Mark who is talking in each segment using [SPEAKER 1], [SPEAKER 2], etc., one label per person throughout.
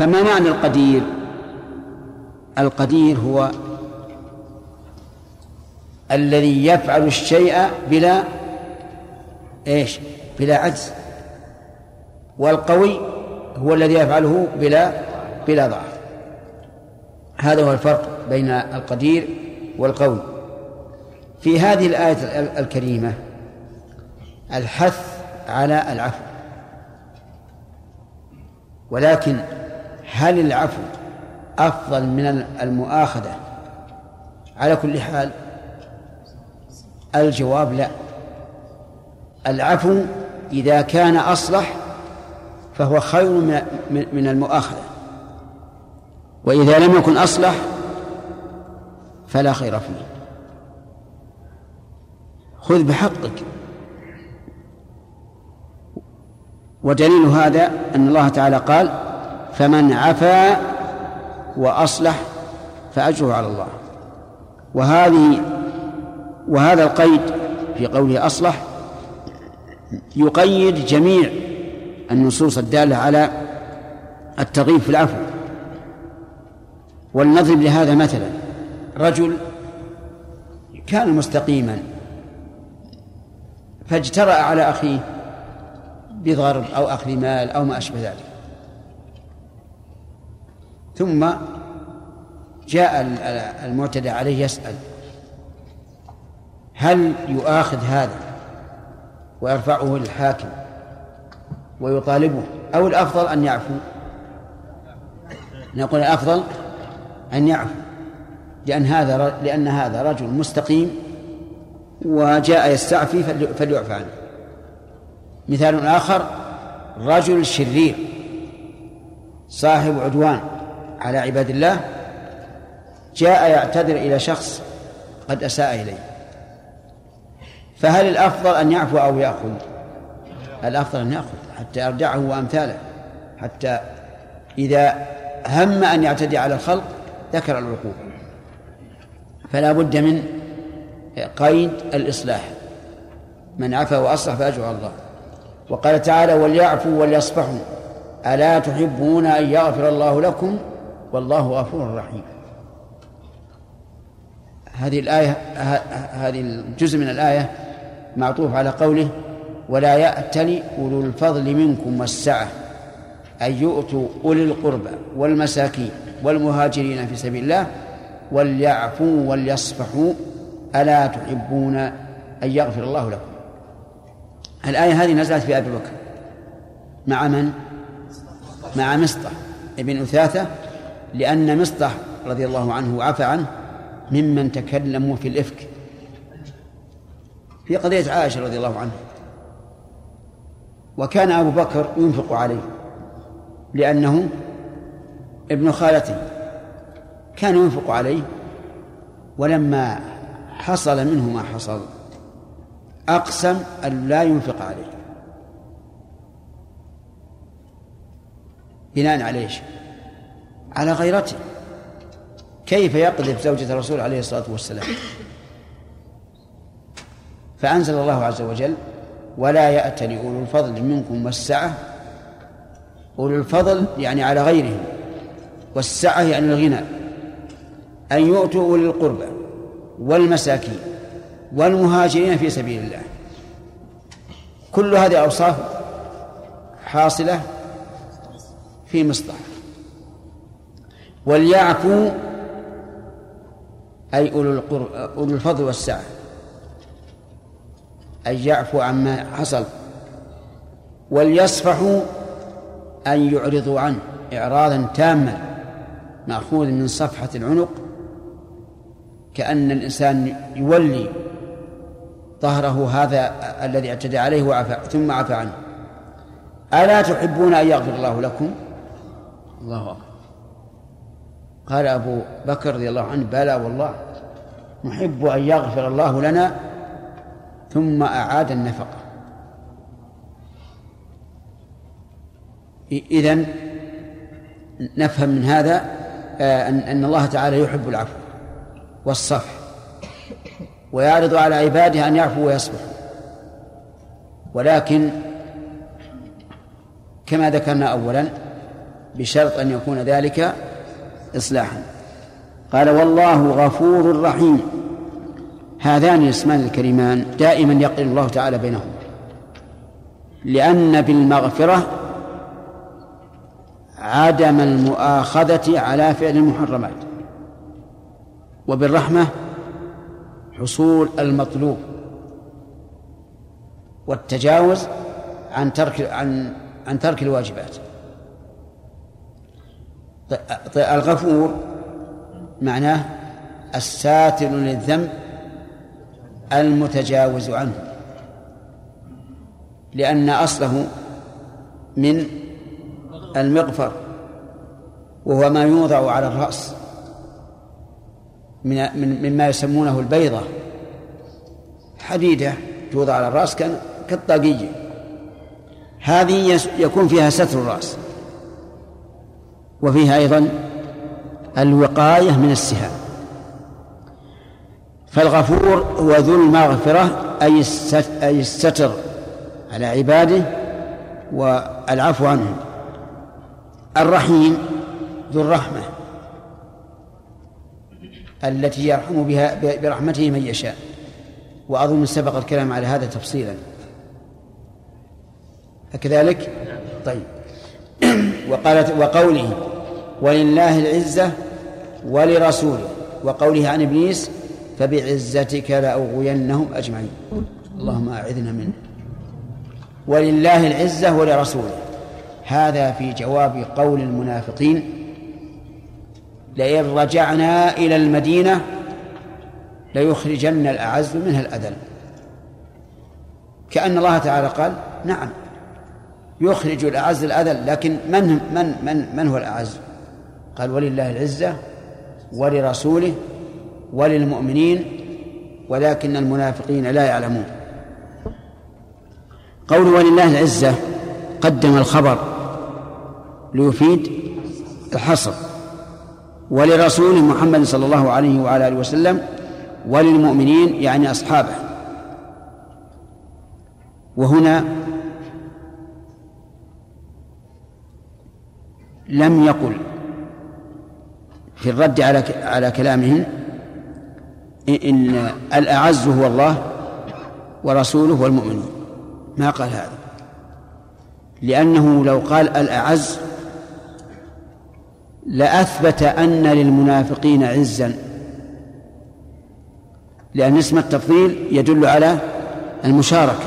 [SPEAKER 1] فما معنى القدير؟ القدير هو الذي يفعل الشيء بلا إيش؟ بلا عجز. والقوي هو الذي يفعله بلا بلا ضعف. هذا هو الفرق بين القدير والقوي. في هذه الآية الكريمة الحث على العفو. ولكن هل العفو أفضل من المؤاخذة؟ على كل حال الجواب لا. العفو إذا كان أصلح فهو خير من المؤاخذة. وإذا لم يكن أصلح فلا خير فيه. خذ بحقك. ودليل هذا أن الله تعالى قال فمن عفا وأصلح فأجره على الله. وهذه وهذا القيد في قوله أصلح يقيد جميع النصوص الدالة على الترغيب في العفو. ولنضرب لهذا مثلا. رجل كان مستقيما فاجترأ على أخيه بضرب أو أخذ مال أو ما أشبه ذلك. ثم جاء المعتدى عليه يسأل هل يؤاخذ هذا ويرفعه للحاكم ويطالبه أو الأفضل أن يعفو؟ نقول الأفضل أن يعفو لأن هذا لأن هذا رجل مستقيم وجاء يستعفي فليعفى عنه. مثال آخر رجل شرير صاحب عدوان. على عباد الله جاء يعتذر إلى شخص قد أساء إليه. فهل الأفضل أن يعفو أو يأخذ؟ الأفضل أن يأخذ حتى يرجعه وأمثاله حتى إذا هم أن يعتدي على الخلق ذكر العقوبة فلا بد من قيد الإصلاح. من عفا وأصلح فأجر الله. وقال تعالى وليعفوا وليصفحوا ألا تحبون أن يغفر الله لكم والله غفور رحيم هذه الآية هذه الجزء من الآية معطوف على قوله ولا يأتل أولو الفضل منكم والسعة أن يؤتوا أولي القربى والمساكين والمهاجرين في سبيل الله وليعفوا وليصفحوا ألا تحبون أن يغفر الله لكم الآية هذه نزلت في أبي بكر مع من؟ مع مصطح ابن أثاثة لأن مصطح رضي الله عنه عفى عنه ممن تكلموا في الإفك. في قضية عائشة رضي الله عنها وكان أبو بكر ينفق عليه لأنه ابن خالته كان ينفق عليه ولما حصل منه ما حصل أقسم أن لا ينفق عليه. بناء على إيش؟ على غيرته. كيف يقذف زوجة الرسول عليه الصلاة والسلام؟ فأنزل الله عز وجل ولا يأتل أولو الفضل منكم والسعة. أولو الفضل يعني على غيرهم والسعة يعني الغنى. أن يؤتوا أولي القربى والمساكين والمهاجرين في سبيل الله. كل هذه أوصاف حاصلة في مصطلح وليعفوا أي أولو, أولو الفضل والسعة. أن يعفو عما حصل. وليصفحوا أن يعرضوا عنه إعراضا تاما مأخوذ من صفحة العنق كأن الإنسان يولي ظهره هذا الذي اعتدى عليه وعفى ثم عفى عنه. ألا تحبون أن يغفر الله لكم؟ الله أكبر. قال أبو بكر رضي الله عنه بلى والله نحب أن يغفر الله لنا ثم أعاد النفقة. إذن نفهم من هذا آه، أن الله تعالى يحب العفو والصفح ويعرض على عباده أن يعفوا ويصفحوا ولكن كما ذكرنا أولا بشرط أن يكون ذلك إصلاحا. قال والله غفور رحيم. هذان الاسمان الكريمان دائما يقل الله تعالى بينهم. لأن بالمغفرة عدم المؤاخذة على فعل المحرمات. وبالرحمة حصول المطلوب. والتجاوز عن ترك عن عن ترك الواجبات. الغفور معناه الساتر للذنب المتجاوز عنه لأن أصله من المغفر وهو ما يوضع على الرأس من مما يسمونه البيضة. حديدة توضع على الرأس كالطاقية. هذه يكون فيها ستر الرأس. وفيها أيضا الوقاية من السهام. فالغفور هو ذو المغفرة أي الستر على عباده والعفو عنهم. الرحيم ذو الرحمة التي يرحم بها برحمته من يشاء. وأظن سبق الكلام على هذا تفصيلا. أكذلك؟ طيب. وقالت وقوله ولله العزة ولرسوله وقوله عن إبليس فبعزتك لأغوينهم أجمعين. اللهم أعذنا منه. ولله العزة ولرسوله. هذا في جواب قول المنافقين. لئن رجعنا إلى المدينة ليخرجن الأعز منها الأذل. كأن الله تعالى قال نعم يخرج الأعز الأذل لكن من من من من هو الأعز؟ قال ولله العزة ولرسوله وللمؤمنين ولكن المنافقين لا يعلمون. قول ولله العزة قدم الخبر ليفيد الحصر. ولرسوله محمد صلى الله عليه وعلى آله وسلم وللمؤمنين يعني أصحابه. وهنا لم يقل في الرد على على كلامهم إن الأعز هو الله ورسوله والمؤمنون ما قال هذا؟ لأنه لو قال الأعز لأثبت أن للمنافقين عزا. لأن اسم التفضيل يدل على المشاركة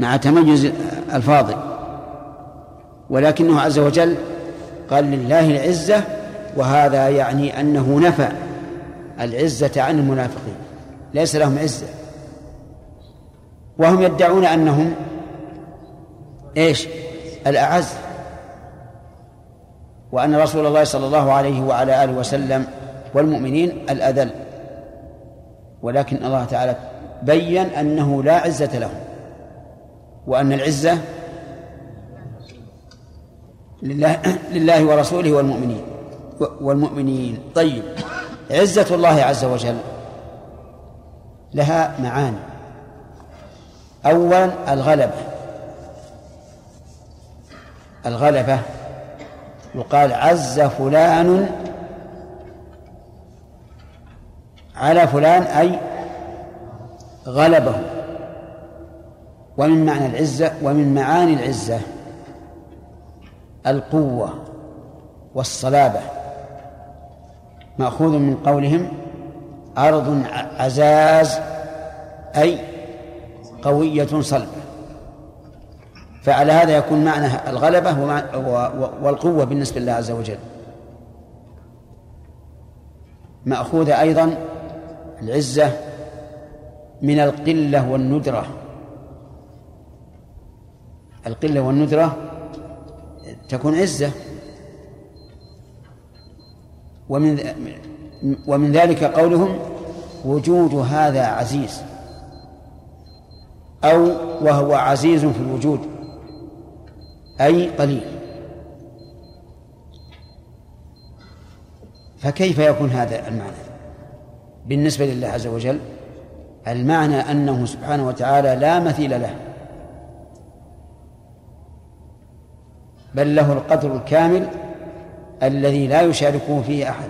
[SPEAKER 1] مع تميز الفاضل. ولكنه عز وجل قال لله العزة وهذا يعني أنه نفى العزة عن المنافقين ليس لهم عزة. وهم يدعون أنهم إيش؟ الأعز. وأن رسول الله صلى الله عليه وعلى آله وسلم والمؤمنين الأذل. ولكن الله تعالى بين أنه لا عزة لهم وأن العزة لله, لله ورسوله والمؤمنين. والمؤمنين. طيب عزة الله عز وجل لها معاني. أولا الغلبة. الغلبة يقال عز فلان على فلان أي غلبه ومن معنى العزة ومن معاني العزة القوة والصلابة. مأخوذ من قولهم أرض عزاز أي قوية صلبة فعلى هذا يكون معنى الغلبة والقوة بالنسبة لله عز وجل. مأخوذة أيضا العزة من القلة والندرة. القلة والندرة تكون عزة. ومن ومن ذلك قولهم وجود هذا عزيز. أو وهو عزيز في الوجود. أي قليل. فكيف يكون هذا المعنى؟ بالنسبة لله عز وجل المعنى أنه سبحانه وتعالى لا مثيل له. بل له القدر الكامل الذي لا يشاركه فيه أحد.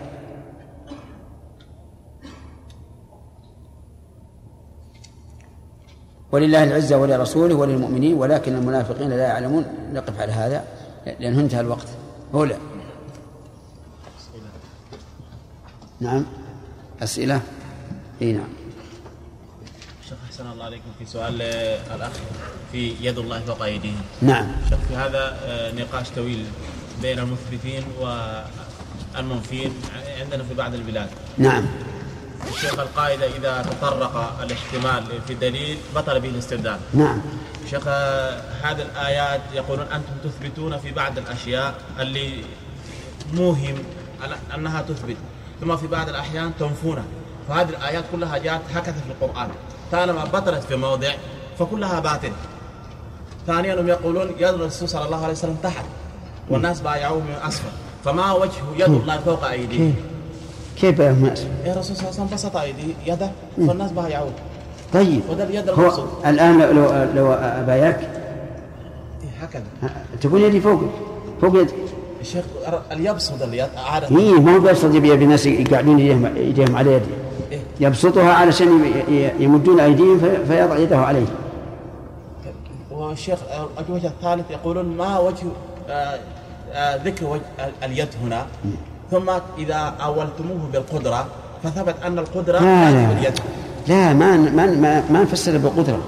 [SPEAKER 1] ولله العزة ولرسوله وللمؤمنين ولكن المنافقين لا يعلمون. نقف على هذا لأنه انتهى الوقت. هولا نعم. أسئلة؟ إي نعم.
[SPEAKER 2] شيخ أحسن الله عليكم في سؤال الأخ في يد الله فوق أيديهم.
[SPEAKER 1] نعم.
[SPEAKER 2] شيخ في هذا آه، نقاش طويل. بين المثبتين والمنفين عندنا في بعض البلاد.
[SPEAKER 1] نعم.
[SPEAKER 2] الشيخ القاعدة إذا تطرق الاحتمال في دليل بطل به الاستدلال
[SPEAKER 1] نعم.
[SPEAKER 2] شيخ هذه الآيات يقولون أنتم تثبتون في بعض الأشياء اللي موهم أنها تثبت ثم في بعض الأحيان تنفونها فهذه الآيات كلها جاءت هكذا في القرآن. طالما بطلت في موضع فكلها باطل. ثانيا هم يقولون يد الرسول صلى الله عليه وسلم تحت. والناس بايعوه من أسفل. فما وجه يد الله فوق أيديهم.
[SPEAKER 1] كيف؟
[SPEAKER 2] بايعوه من أسفل؟ يا رسول صلى الله عليه وسلم بسط أيديه يده فالناس بايعوه.
[SPEAKER 1] طيب.
[SPEAKER 2] وده بيد الرسول.
[SPEAKER 1] الآن لو لو بايعك
[SPEAKER 2] إيه، هكذا.
[SPEAKER 1] تقول يدي فوق فوق يدك
[SPEAKER 2] الشيخ يبسط اليد
[SPEAKER 1] عادة إيه ما هو بيبسط يبي الناس يقعدون يديهم على يده إيه؟ يبسطها علشان يمدون أيديهم فيضع يده عليه.
[SPEAKER 2] والشيخ الوجه الثالث يقولون ما وجه آه، ذكر وجه اليد هنا. ثم إذا أولتموه بالقدرة فثبت أن القدرة
[SPEAKER 1] لا لا. باليد. لا ما ما ما, ما نفسر بالقدرة.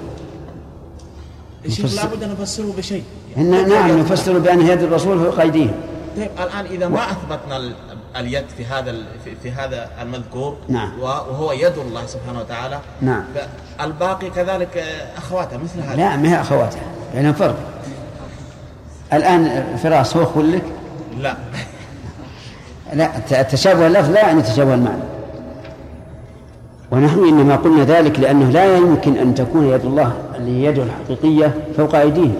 [SPEAKER 2] الشيخ لابد أن نفسره بشيء.
[SPEAKER 1] نعم نفسر بأن يد الرسول فوق أيديهم
[SPEAKER 2] طيب الآن إذا ما أثبتنا اليد في هذا في هذا المذكور
[SPEAKER 1] نعم.
[SPEAKER 2] وهو يد الله سبحانه وتعالى.
[SPEAKER 1] نعم.
[SPEAKER 2] الباقي كذلك اخواتها مثل هذا.
[SPEAKER 1] لا ما هي اخواتها لانهم فرق. الآن فراس هو خلك
[SPEAKER 2] لا.
[SPEAKER 1] لا تشابه اللفظ لا يعني تشابه المعنى. ونحن إنما قلنا ذلك لأنه لا يمكن أن تكون يد الله اللي هي يده الحقيقية فوق أيديهم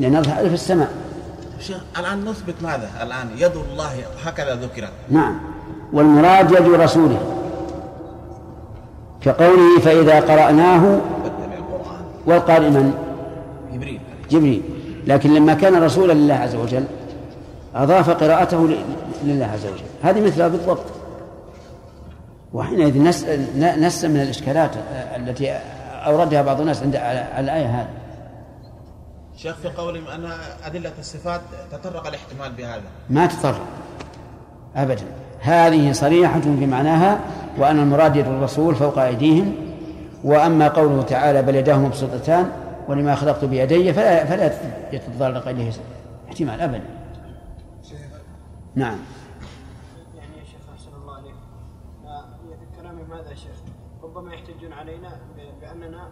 [SPEAKER 1] لأن الله في السماء.
[SPEAKER 2] شيخ الآن نثبت ماذا؟ الآن يد الله هكذا ذكرت.
[SPEAKER 1] نعم. والمراد يد رسوله. كقوله فإذا قرأناه والقارئ من؟
[SPEAKER 2] جبريل.
[SPEAKER 1] جبريل. لكن لما كان رسولا لله عز وجل أضاف قراءته لله عز وجل. هذه مثلها بالضبط. وحينئذ نسلم من الإشكالات التي أوردها بعض الناس عند الآية هذه.
[SPEAKER 2] شيخ في قولهم أن أدلة الصفات تطرق الاحتمال بهذا.
[SPEAKER 1] ما تطرق. أبدا. هذه صريحة في معناها وأن المراد يد الرسول فوق أيديهم وأما قوله تعالى بل يداه مبسوطتان ولما خلقت بيدي فلا فلا يتطرق إليه احتمال أبدا. نعم.
[SPEAKER 3] يعني يا شيخ أحسن الله عليك. في كلامه ماذا يا شيخ؟ ربما يحتجون علينا بأننا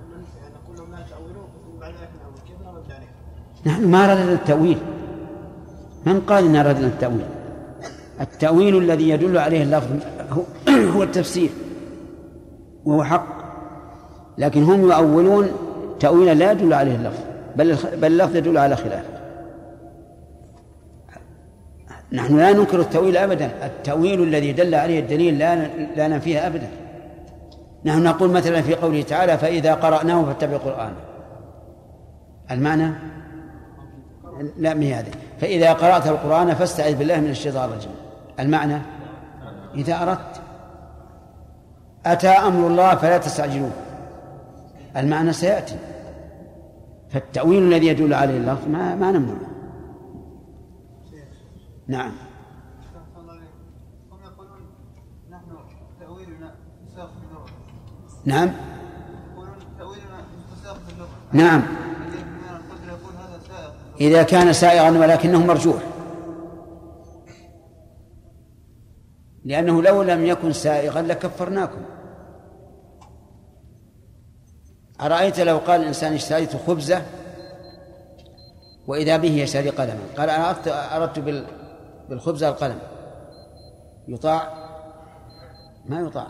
[SPEAKER 3] نقول لهم لا تأولوا بعد ذلك نأول كيف نرد عليه
[SPEAKER 1] نحن ما ردنا التأويل. من قال إن ردنا التأويل؟ التأويل الذي يدل عليه اللفظ هو التفسير وهو حق. لكن هم يؤولون تأويلا لا يدل عليه اللفظ بل بل اللفظ يدل على خلافه نحن لا ننكر التأويل أبدا التأويل الذي دل عليه الدليل لا لا ننفيه أبدا. نحن نقول مثلا في قوله تعالى فإذا قرأناه فاتبع القرآن المعنى؟ لا من هذه. فإذا قرأت القرآن فاستعذ بالله من الشيطان الرجيم. المعنى؟ إذا أردت. أتى أمر الله فلا تستعجلوه. المعنى سيأتي. فالتأويل الذي يدل عليه اللفظ ما ما نمنع. نعم. نعم. نعم. إذا كان سائغا ولكنه مرجوح. لأنه لو لم يكن سائغا لكفرناكم. أرأيت لو قال الإنسان اشتريت خبزة وإذا به يشتري قلما قال أنا أردت بالخبزة القلم. يطاع؟ ما يطاع.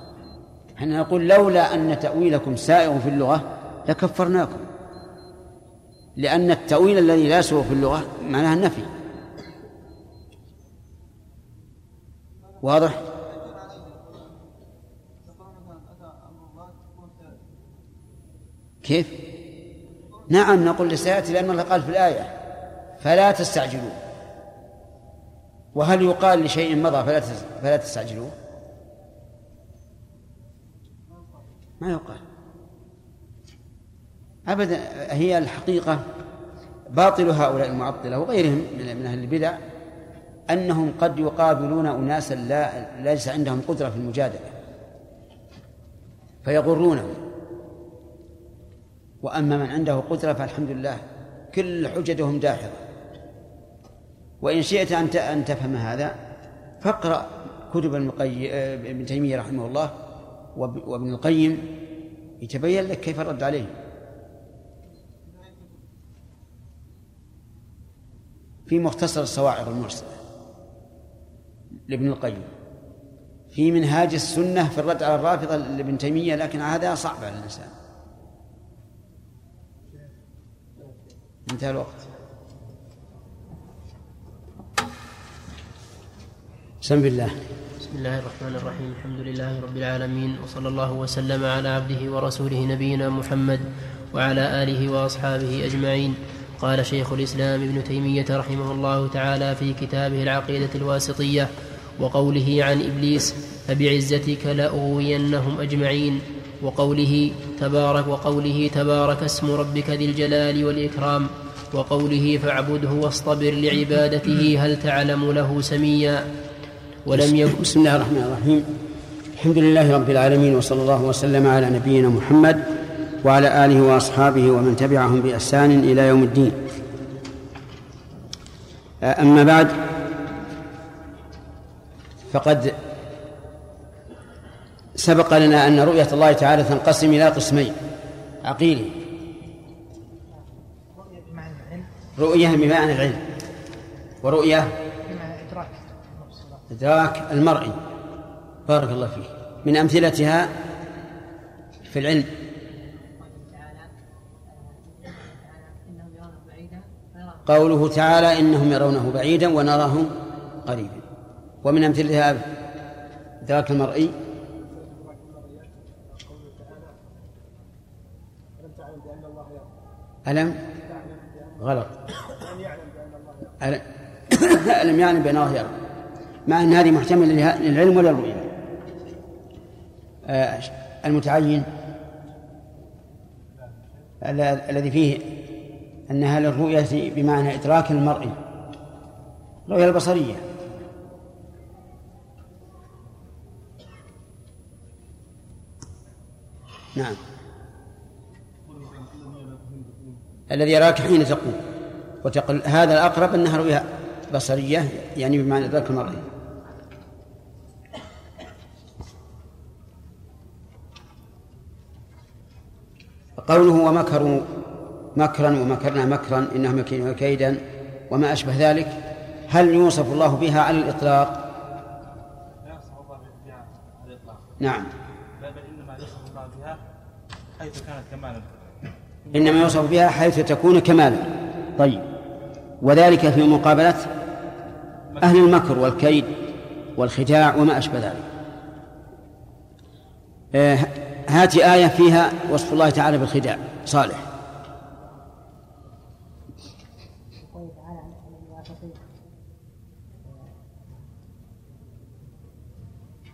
[SPEAKER 1] إحنا نقول لولا أن تأويلكم سائغ في اللغة لكفرناكم. لأن التأويل الذي لا يسوغ في اللغة معناه النفي. واضح؟ كيف؟ نعم نقول لسيأتي لأن الله قال في الآية فلا تستعجلوا وهل يقال لشيء مضى فلا فلا تستعجلوه؟ ما يقال أبدا هي الحقيقة باطل هؤلاء المعطلة وغيرهم من أهل البدع أنهم قد يقابلون أناسا لا ليس عندهم قدرة في المجادلة فيغرونهم وأما من عنده قدرة فالحمد لله كل حججهم داحضة. وإن شئت أن أن تفهم هذا فاقرأ كتب ابن تيمية رحمه الله وابن القيم يتبين لك كيف الرد عليه. في مختصر الصواعق المرسلة لابن القيم. في منهاج السنة في الرد على الرافضة لابن تيمية لكن هذا صعب على الإنسان. انتهى الوقت. بسم الله.
[SPEAKER 4] بسم الله الرحمن الرحيم. الحمد لله رب العالمين وصلى الله وسلم على عبده ورسوله نبينا محمد وعلى آله وأصحابه أجمعين. قال شيخ الإسلام ابن تيمية رحمه الله تعالى في كتابه العقيدة الواسطية وقوله عن إبليس فبعزتك لأغوينهم أجمعين. وقوله تبارك وقوله تبارك اسم ربك ذي الجلال والإكرام وقوله فاعبده واصطبر لعبادته هل تعلم له سميا؟
[SPEAKER 1] ولم يكن بسم الله الرحمن الرحيم. الحمد لله رب العالمين وصلى الله وسلم على نبينا محمد وعلى آله وأصحابه ومن تبعهم بإحسان إلى يوم الدين. أما بعد فقد سبق لنا أن رؤية الله تعالى تنقسم إلى قسمين. عقيلة رؤية بمعنى العلم. ورؤية إدراك المرئي بارك الله فيه من أمثلتها في العلم. قوله تعالى إنهم يرونه بعيدا ونراه قريبا. ومن أمثلتها إدراك المرئي ألم؟ غلط. ألم؟ يعلم بأن الله يرى. مع أن هذه محتملة للعلم ولا الرؤية آه، المتعين. الذي فيه أنها للرؤية بمعنى إدراك المرء. الرؤية البصرية. نعم. الذي يراك حين تقوم وتقول هذا الأقرب أنها رؤية بصرية يعني بمعنى إدراك المرء قوله ومكروا مكرا ومكرنا مكرا إنهم يكيدون كيدا وما أشبه ذلك. هل يوصف الله بها على الإطلاق؟ لا يوصف الله بها على الإطلاق نعم بل إنما يوصف الله بها حيث كانت كمالا إنما يوصف بها حيث تكون كمالا. طيب. وذلك في مقابلة أهل المكر والكيد والخداع وما أشبه ذلك. آه هاتي آية فيها وصف الله تعالى بالخداع صالح.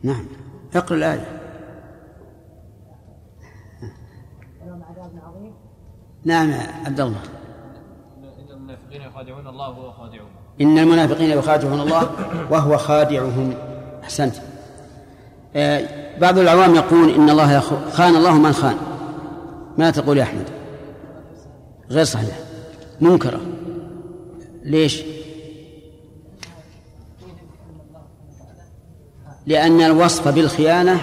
[SPEAKER 1] نعم. اقرأ الآية. نعم عبد الله. إن المنافقين يخادعون الله وهو خادعهم. إن المنافقين يخادعون الله وهو خادعهم أحسنت. آه، بعض العوام يقول إن الله خان الله من خان. ما تقول يا أحمد؟ غير صحيح. منكرة ليش؟ لأن الوصف بالخيانة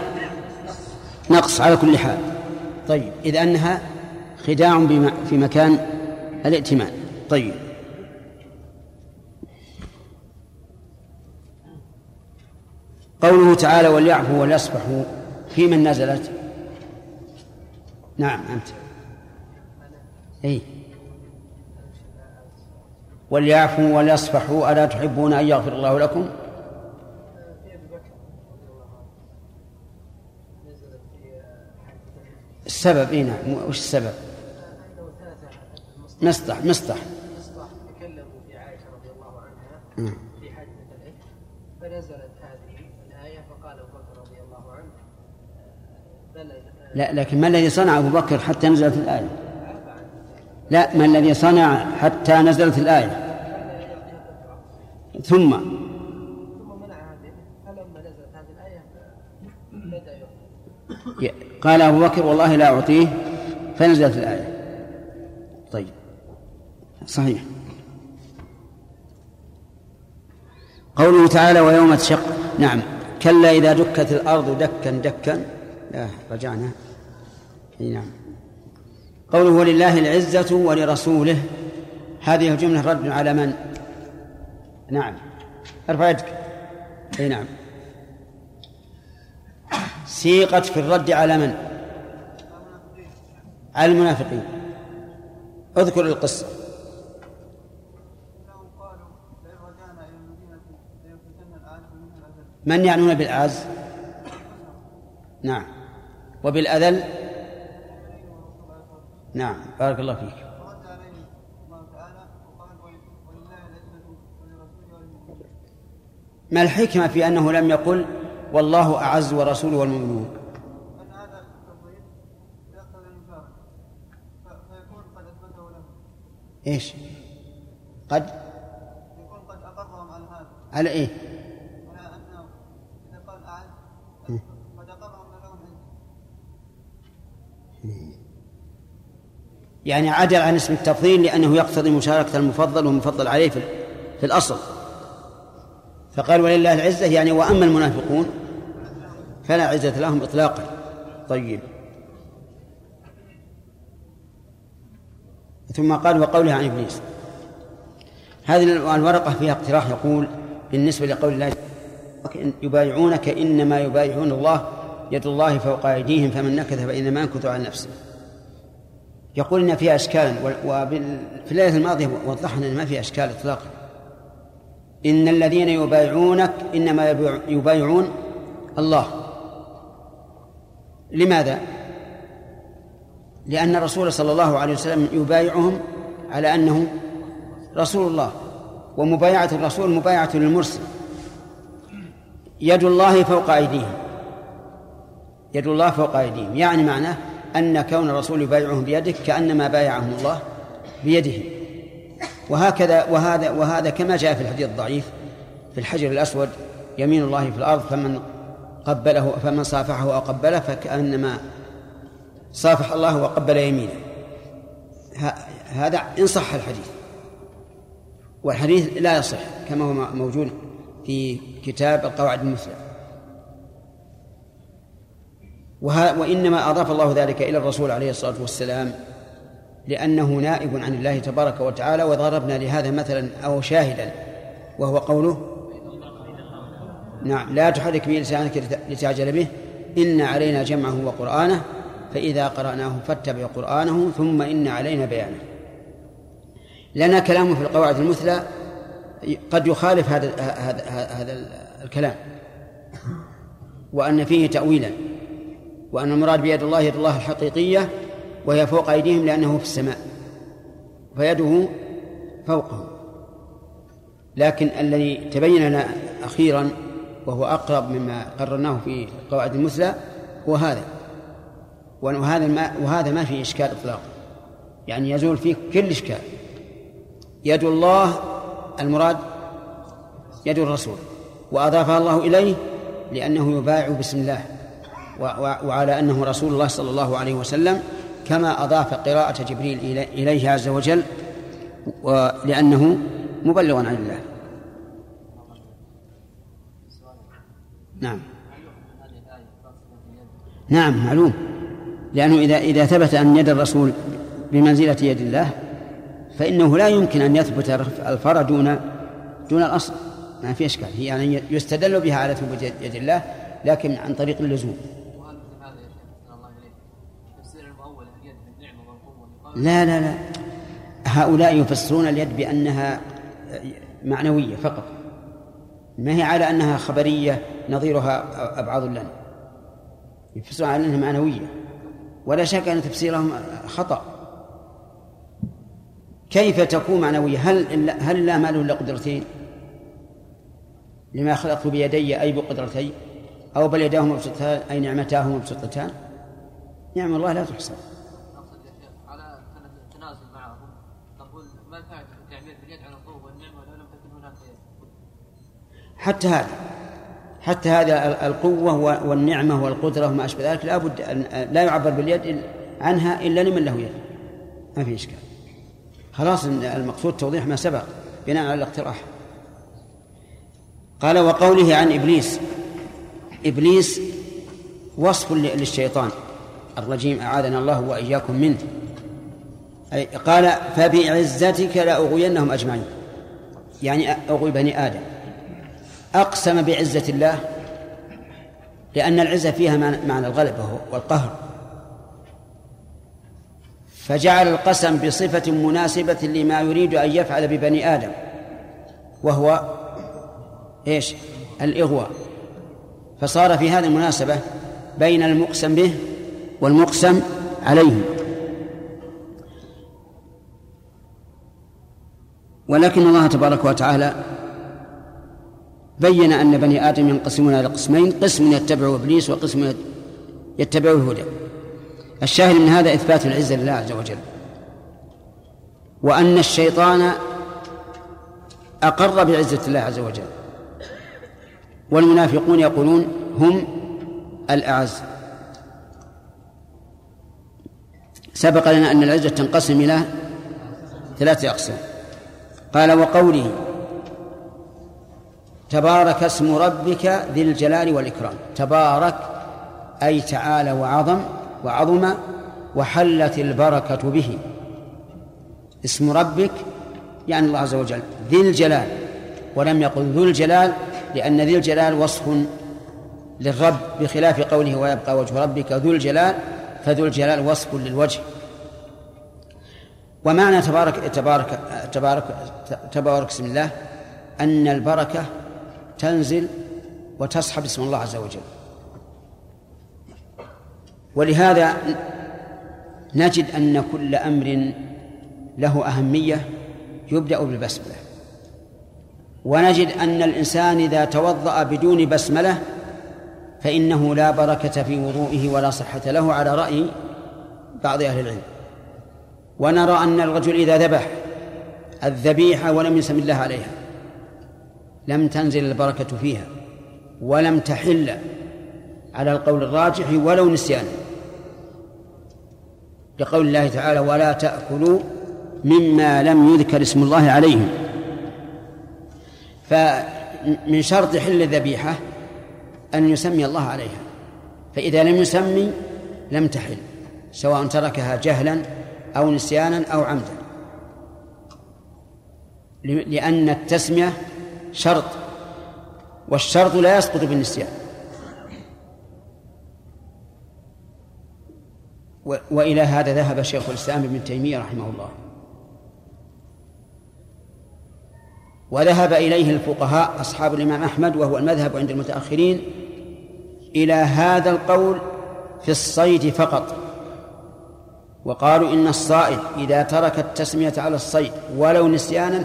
[SPEAKER 1] نقص على كل حال. طيب إذ أنها خداع في مكان الائتمان. طيب. قوله تعالى وليعفوا وليصفحوا في من نزلت؟ نعم أنت. أي وليعفوا وليصفحوا ألا تحبون أن يغفر الله لكم؟ السبب اي نعم. وش السبب؟ مصطح مصطح
[SPEAKER 3] تكلموا في عائشة رضي الله عنها في حادثه الافك هذه الآية فقال أبو بكر رضي الله عنه بل
[SPEAKER 1] لا لكن ما الذي صنع أبو بكر حتى نزلت الآية؟ لا ما الذي صنع حتى نزلت الآية؟ ثم. قال أبو بكر والله لا أعطيه فنزلت الآية. صحيح. قوله تعالى ويوم تشق نعم. كلا إذا دكت الأرض دكا دكا. لا رجعنا. إي نعم. قوله ولله العزة ولرسوله. هذه الجملة رد على من؟ نعم. ارفع يدك. إي نعم. سيقت في الرد على من؟ على المنافقين. اذكر القصة
[SPEAKER 3] لهم قالوا لئن رجعنا إلى المدينة لينفتن الأعز منها الأذل
[SPEAKER 1] من يعنون بالأعز نعم. وبالأذل؟ نعم. بارك الله فيك. ما الحكمة في أنه لم يقل والله أعز ورسوله والمؤمنون؟
[SPEAKER 3] فيكون قد؟ يكون قد أقرهم على هذا.
[SPEAKER 1] على إيه
[SPEAKER 3] على أنه إذا قال أعز قد أقرهم أن لهم عزة
[SPEAKER 1] يعني عدل عن اسم التفضيل لأنه يقتضي مشاركة المفضل والمفضل عليه في, في الأصل. فقال ولله العزة يعني وأما المنافقون فلا عزة لهم إطلاقا. طيب. ثم قال وقوله عن إبليس. هذه الورقة فيها اقتراح يقول بالنسبة لقول الله يبايعونك إنما يبايعون الله يد الله فوق أيديهم فمن نكث فإنما ينكث على نفسه. يقول إن فيها أشكالا وفي الليلة الماضية وضحنا أن ما في أشكال إطلاقا. إن الذين يبايعونك يبايع- يبايعون الله. لماذا؟ لأن الرسول صلى الله عليه وسلم يبايعهم على أنه رسول الله ومبايعة الرسول مبايعة للمرسل. يد الله فوق أيديهم. يد الله فوق أيديهم. يعني معناه أن كون الرسول يبايعهم بيده كأنما بايعهم الله بيده. وهكذا وهذا وهذا كما جاء في الحديث الضعيف في الحجر الأسود يمين الله في الأرض فمن قبله فمن صافحه أو قبله فكأنما صافح الله وقبل يمينه. هذا إن صح الحديث. والحديث لا يصح كما هو موجود في كتاب القواعد المثلى وإنما أضاف الله ذلك إلى الرسول عليه الصلاة والسلام لأنه نائب عن الله تبارك وتعالى وضربنا لهذا مثلا أو شاهدا وهو قوله نعم لا تحرك به لسانك لت- لتعجل به إن علينا جمعه وقرآنه فإذا قرأناه فاتبع قرآنه ثم إن علينا بيانه. لنا كلام في القواعد المثلى قد يخالف هذا هذا هذا الكلام وأن فيه تأويلا. وأن المراد بيد الله يد الله الحقيقية وهي فوق أيديهم لأنه في السماء فيده فوقهم. لكن الذي تبين لنا أخيرا وهو أقرب مما قررناه في القواعد المثلى هو هذا. وهذا ما وهذا ما فيه إشكال إطلاقا. يعني يزول فيه كل إشكال. يد الله المراد يد الرسول وأضافها الله إليه لأنه يبايع بسم الله. وعلى أنه رسول الله صلى الله عليه وسلم كما أضاف قراءة جبريل إلي- إليه عز وجل ولأنه مبلغ عن الله. نعم. نعم معلوم. لأنه إذا إذا ثبت أن يد الرسول بمنزلة يد الله فإنه لا يمكن أن يثبت الفرع دون دون الأصل. ما في إشكال. هي يعني يستدل بها على ثبوت يد الله لكن عن طريق اللزوم
[SPEAKER 5] وهل مثل هذا يا شيخ أحسن الله إليك تفسير المؤول اليد بالنعمة والقوة يقال
[SPEAKER 1] لا لا لا. هؤلاء يفسرون اليد بأنها معنوية فقط. ما هي على أنها خبرية نظيرها أبعاد لنا يفسرون على أنها معنوية. ولا شك أن تفسيرهم خطأ. كيف تكون معنوية؟ هل هل الله ما له إلا قدرتين؟ لما خلقت بيدي أي بقدرتي؟ أو بل يداه مبسوطتان أي نعمتاه مبسوطتان؟ نعم الله لا تحصى
[SPEAKER 5] اقصد يا شيخ على التنازل معهم نقول ما الفائده في التعبير باليد عن القوه والنعمه لو لم تكن هناك يد
[SPEAKER 1] حتى هذا. حتى هذا القوة والنعمة والقدرة وما أشبه ذلك لا بد أن لا يعبر باليد عنها إلا لمن له يد. ما في إشكال. خلاص المقصود توضيح ما سبق. بناء على الاقتراح. قال وقوله عن إبليس. إبليس وصف للشيطان. الرجيم أعاذنا الله وإياكم منه. أي قال فبعزتك لأغوينهم أجمعين. يعني أغوي بني آدم. أقسم بعزة الله لأن العزة فيها معنى الغلبة والقهر. فجعل القسم بصفة مناسبة لما يريد أن يفعل ببني آدم وهو إيش؟ الإغواء فصار في هذه المناسبة بين المقسم به والمقسم عليه. ولكن الله تبارك وتعالى بين أن بني آدم ينقسمون إلى قسمين قسم يتبع إبليس وقسم يتبع الهدى الشاهد من هذا إثبات العزة لله عز وجل. وأن الشيطان أقر بعزة الله عز وجل. والمنافقون يقولون هم الأعز. سبق لنا أن العزة تنقسم إلى ثلاثة أقسام. قال وقوله تبارك اسم ربك ذي الجلال والإكرام. تبارك أي تعالى وعظم وعظم وحلت البركة به. اسم ربك يعني الله عز وجل ذي الجلال. ولم يقل ذو الجلال لأن ذي الجلال وصف للرب بخلاف قوله ويبقى وجه ربك ذو الجلال فذو الجلال وصف للوجه. ومعنى تبارك تبارك تبارك تبارك اسم الله أن البركة تنزل وتصحب اسم الله عز وجل. ولهذا نجد أن كل أمر له أهمية يبدأ بالبسملة. ونجد أن الإنسان إذا توضأ بدون بسملة فإنه لا بركة في وضوئه ولا صحة له على رأي بعض أهل العلم. ونرى أن الرجل إذا ذبح الذبيحة ولم يسم الله عليها. لم تنزل البركة فيها ولم تحل على القول الراجح ولو نسيانا. لقول الله تعالى ولا تأكلوا مما لم يذكر اسم الله عليه فمن شرط حل الذبيحة أن يسمي الله عليها. فإذا لم يسمي لم تحل سواء تركها جهلا أو نسيانا أو عمدا. لأن التسمية شرط والشرط لا يسقط بالنسيان. وإلى هذا ذهب شيخ الإسلام ابن تيمية رحمه الله. وذهب إليه الفقهاء أصحاب الإمام أحمد وهو المذهب عند المتأخرين إلى هذا القول في الصيد فقط. وقالوا إن الصائد إذا ترك التسمية على الصيد ولو نسيانا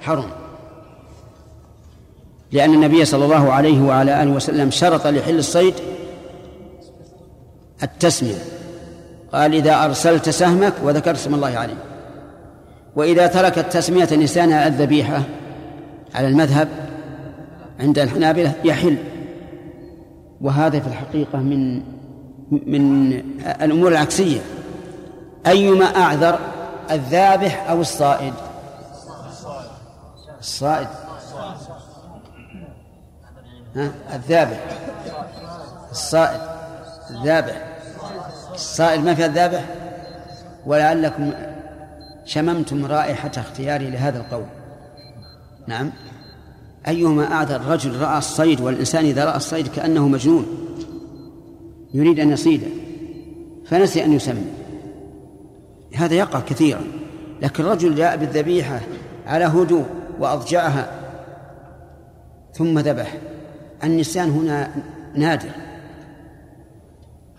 [SPEAKER 1] حرم. لأن النبي صلى الله عليه وعلى آله وسلم شرط لحل الصيد التسمية. قال إذا أرسلت سهمك وذكرت اسم الله عليه وإذا ترك التسمية نسيانا على الذبيحة على المذهب عند الحنابلة يحل. وهذا في الحقيقة من من الأمور العكسية. أيما أعذر الذابح أو الصائد. الصائد. الذابح. الصائد الذابح. الصائد ما في الذابح؟ ولعلكم شممتم رائحة اختياري لهذا القول. نعم. أيهما أعذر رجل رأى الصيد والإنسان إذا رأى الصيد كأنه مجنون؟ يريد أن يصيده فنسي أن يسمي. هذا يقع كثيرا. لكن رجل جاء بالذبيحة على هدوء وأضجعها ثم ذبح. النسيان هنا نادر.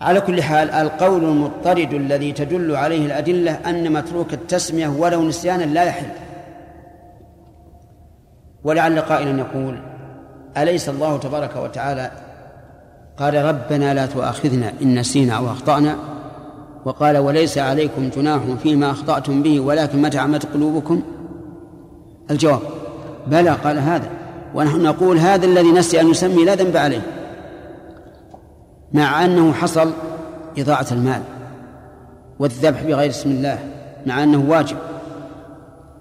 [SPEAKER 1] على كل حال القول المضطرد الذي تدل عليه الأدلة أن متروك التسمية ولو نسيانا لا يحل. ولعل قائلا يقول أليس الله تبارك وتعالى قال ربنا لا تؤاخذنا إن نسينا أو أخطأنا؟ وقال وليس عليكم جناح فيما أخطأتم به ولكن متى عمت قلوبكم؟ الجواب بلى قال هذا. ونحن نقول هذا الذي نسي أن يسمي لا ذنب عليه مع أنه حصل إضاعة المال والذبح بغير اسم الله مع أنه واجب.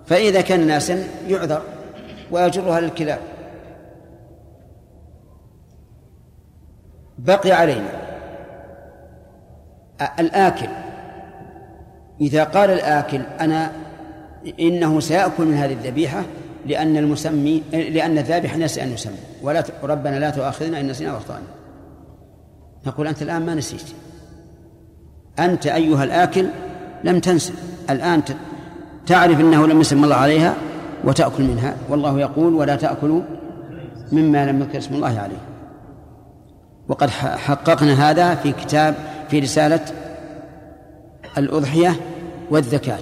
[SPEAKER 1] فإذا كان ناسا يعذر ويجرها للكلاب. بقي علينا الآكل. إذا قال الآكل أنا إنه سيأكل من هذه الذبيحة لأن المسمي لأن الذابح نسي أن يسمي. ولا ربنا لا تؤاخذنا إن نسينا وأخطأنا. نقول أنت الآن ما نسيت. أنت أيها الآكل لم تنسى. الآن تعرف أنه لم يسم الله عليها وتأكل منها. والله يقول ولا تأكلوا مما لم يذكر اسم الله عليه. وقد حققنا هذا في كتاب في رسالة الأضحية والزكاة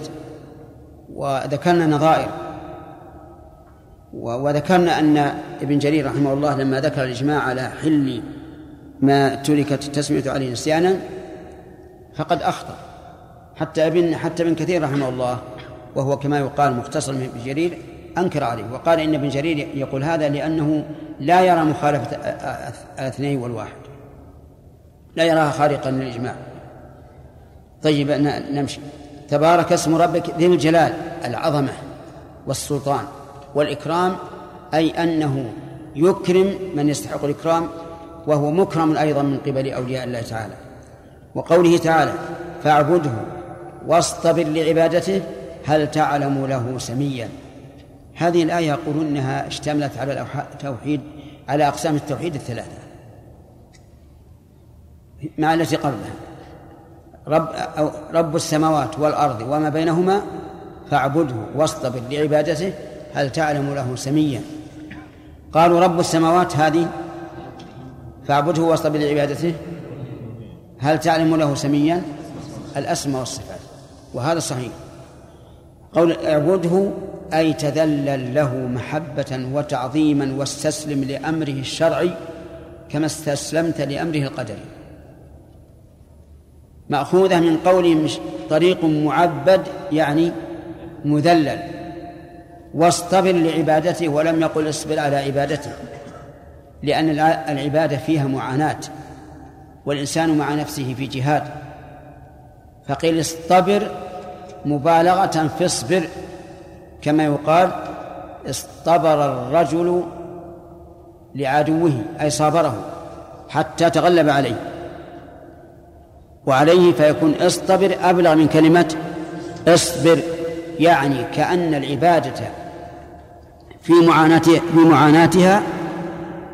[SPEAKER 1] وذكرنا نظائر. وذكرنا أن ابن جرير رحمه الله لما ذكر الإجماع على حل ما تركت التسمية عليه نسيانا فقد أخطأ. حتى ابن حتى ابن كثير رحمه الله وهو كما يقال مختصر من ابن جرير أنكر عليه وقال إن ابن جرير يقول هذا لأنه لا يرى مخالفة الاثنين والواحد. لا يراها خارقا للإجماع. طيب نمشي. تبارك اسم ربك ذي الجلال العظمة والسلطان. والإكرام أي أنه يكرم من يستحق الإكرام وهو مكرم أيضا من قبل أولياء الله تعالى. وقوله تعالى فاعبده واصطبر لعبادته هل تعلم له سميا? هذه الآية يقولون أنها اشتملت على التوحيد على أقسام التوحيد الثلاثة. مع التي قبلها رب أو رب السماوات والأرض وما بينهما فاعبده واصطبر لعبادته هل تعلم له سميا قالوا رب السماوات هذه فاعبده واصطبر لعبادته هل تعلم له سميا الأسماء والصفات. وهذا صحيح. قول اعبده أي تذلل له محبة وتعظيما واستسلم لأمره الشرعي كما استسلمت لأمره القدري. مأخوذة من قولهم طريق معبد يعني مذلل. واصطبر لعبادته ولم يقل اصبر على عبادته لأن العبادة فيها معاناة والإنسان مع نفسه في جهاد. فقيل اصطبر مبالغة في اصبر كما يقال اصطبر الرجل لعدوه أي صابره حتى تغلب عليه. وعليه فيكون اصطبر أبلغ من كلمة اصبر يعني كأن العبادة في معاناتها في معاناتها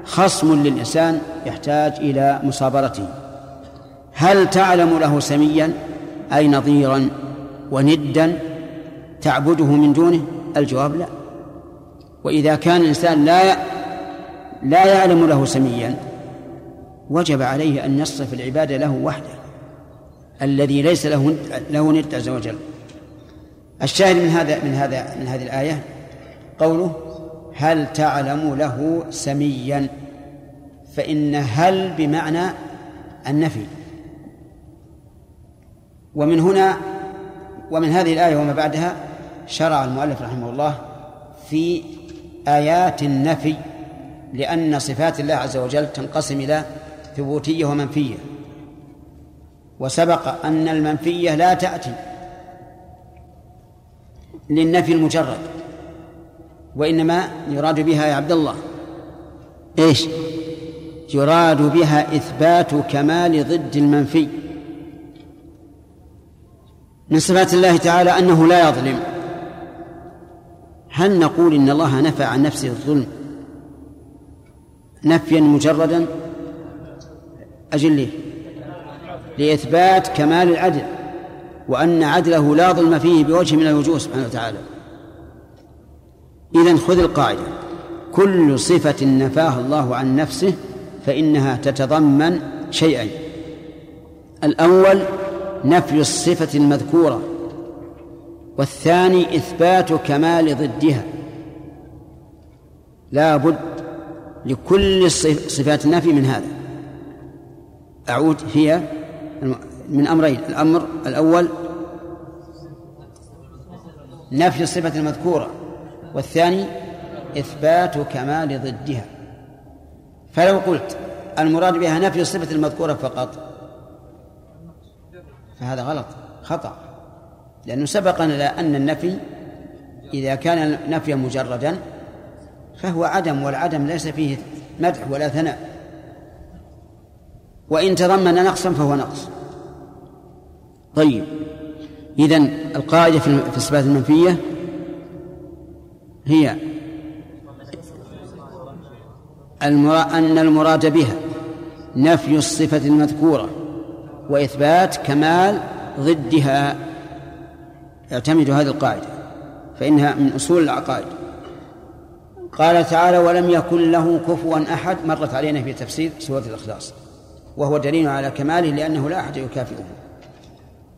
[SPEAKER 1] خصم للإنسان يحتاج إلى مصابرته. هل تعلم له سميا؟ أي نظيرا وندا تعبده من دونه؟ الجواب لا. وإذا كان الإنسان لا لا يعلم له سميا وجب عليه أن يصرف العبادة له وحده. الذي ليس له له ند عز وجل. الشاهد من هذا من هذا من هذه الآية قوله هل تعلم له سميا؟ فإن هل بمعنى النفي. ومن هنا ومن هذه الآية وما بعدها شرع المؤلف رحمه الله في آيات النفي لأن صفات الله عز وجل تنقسم إلى ثبوتية ومنفية. وسبق أن المنفية لا تأتي للنفي المجرد. وإنما يراد بها يا عبد الله. إيش؟ يراد بها إثبات كمال ضد المنفي. من صفات الله تعالى أنه لا يظلم. هل نقول إن الله نفى عن نفسه الظلم نفيا مجردا؟ أجل ليه لإثبات كمال العدل وأن عدله لا ظلم فيه بوجه من الوجوه سبحانه وتعالى. إذا خذ القاعدة. كل صفة نفاها الله عن نفسه فإنها تتضمن شيئين الأول نفي الصفة المذكورة والثاني إثبات كمال ضدها. لا بد لكل صفات النفي من هذا. أعود هي من أمرين. الأمر الأول نفي الصفة المذكورة. والثاني إثبات كمال ضدها. فلو قلت المراد بها نفي الصفة المذكورة فقط فهذا غلط خطأ. لأنه سبقنا أن النفي إذا كان نفيا مجردا فهو عدم والعدم ليس فيه مدح ولا ثناء. وإن تضمن نقصا فهو نقص. طيب إذن القاعدة في الصفات المنفية هي أن المراد بها نفي الصفة المذكورة وإثبات كمال ضدها. اعتمد هذه القاعدة فإنها من أصول العقائد. قال تعالى ولم يكن له كفوا أحد مرت علينا في تفسير سورة الإخلاص وهو دليل على كماله لأنه لا أحد يكافئه.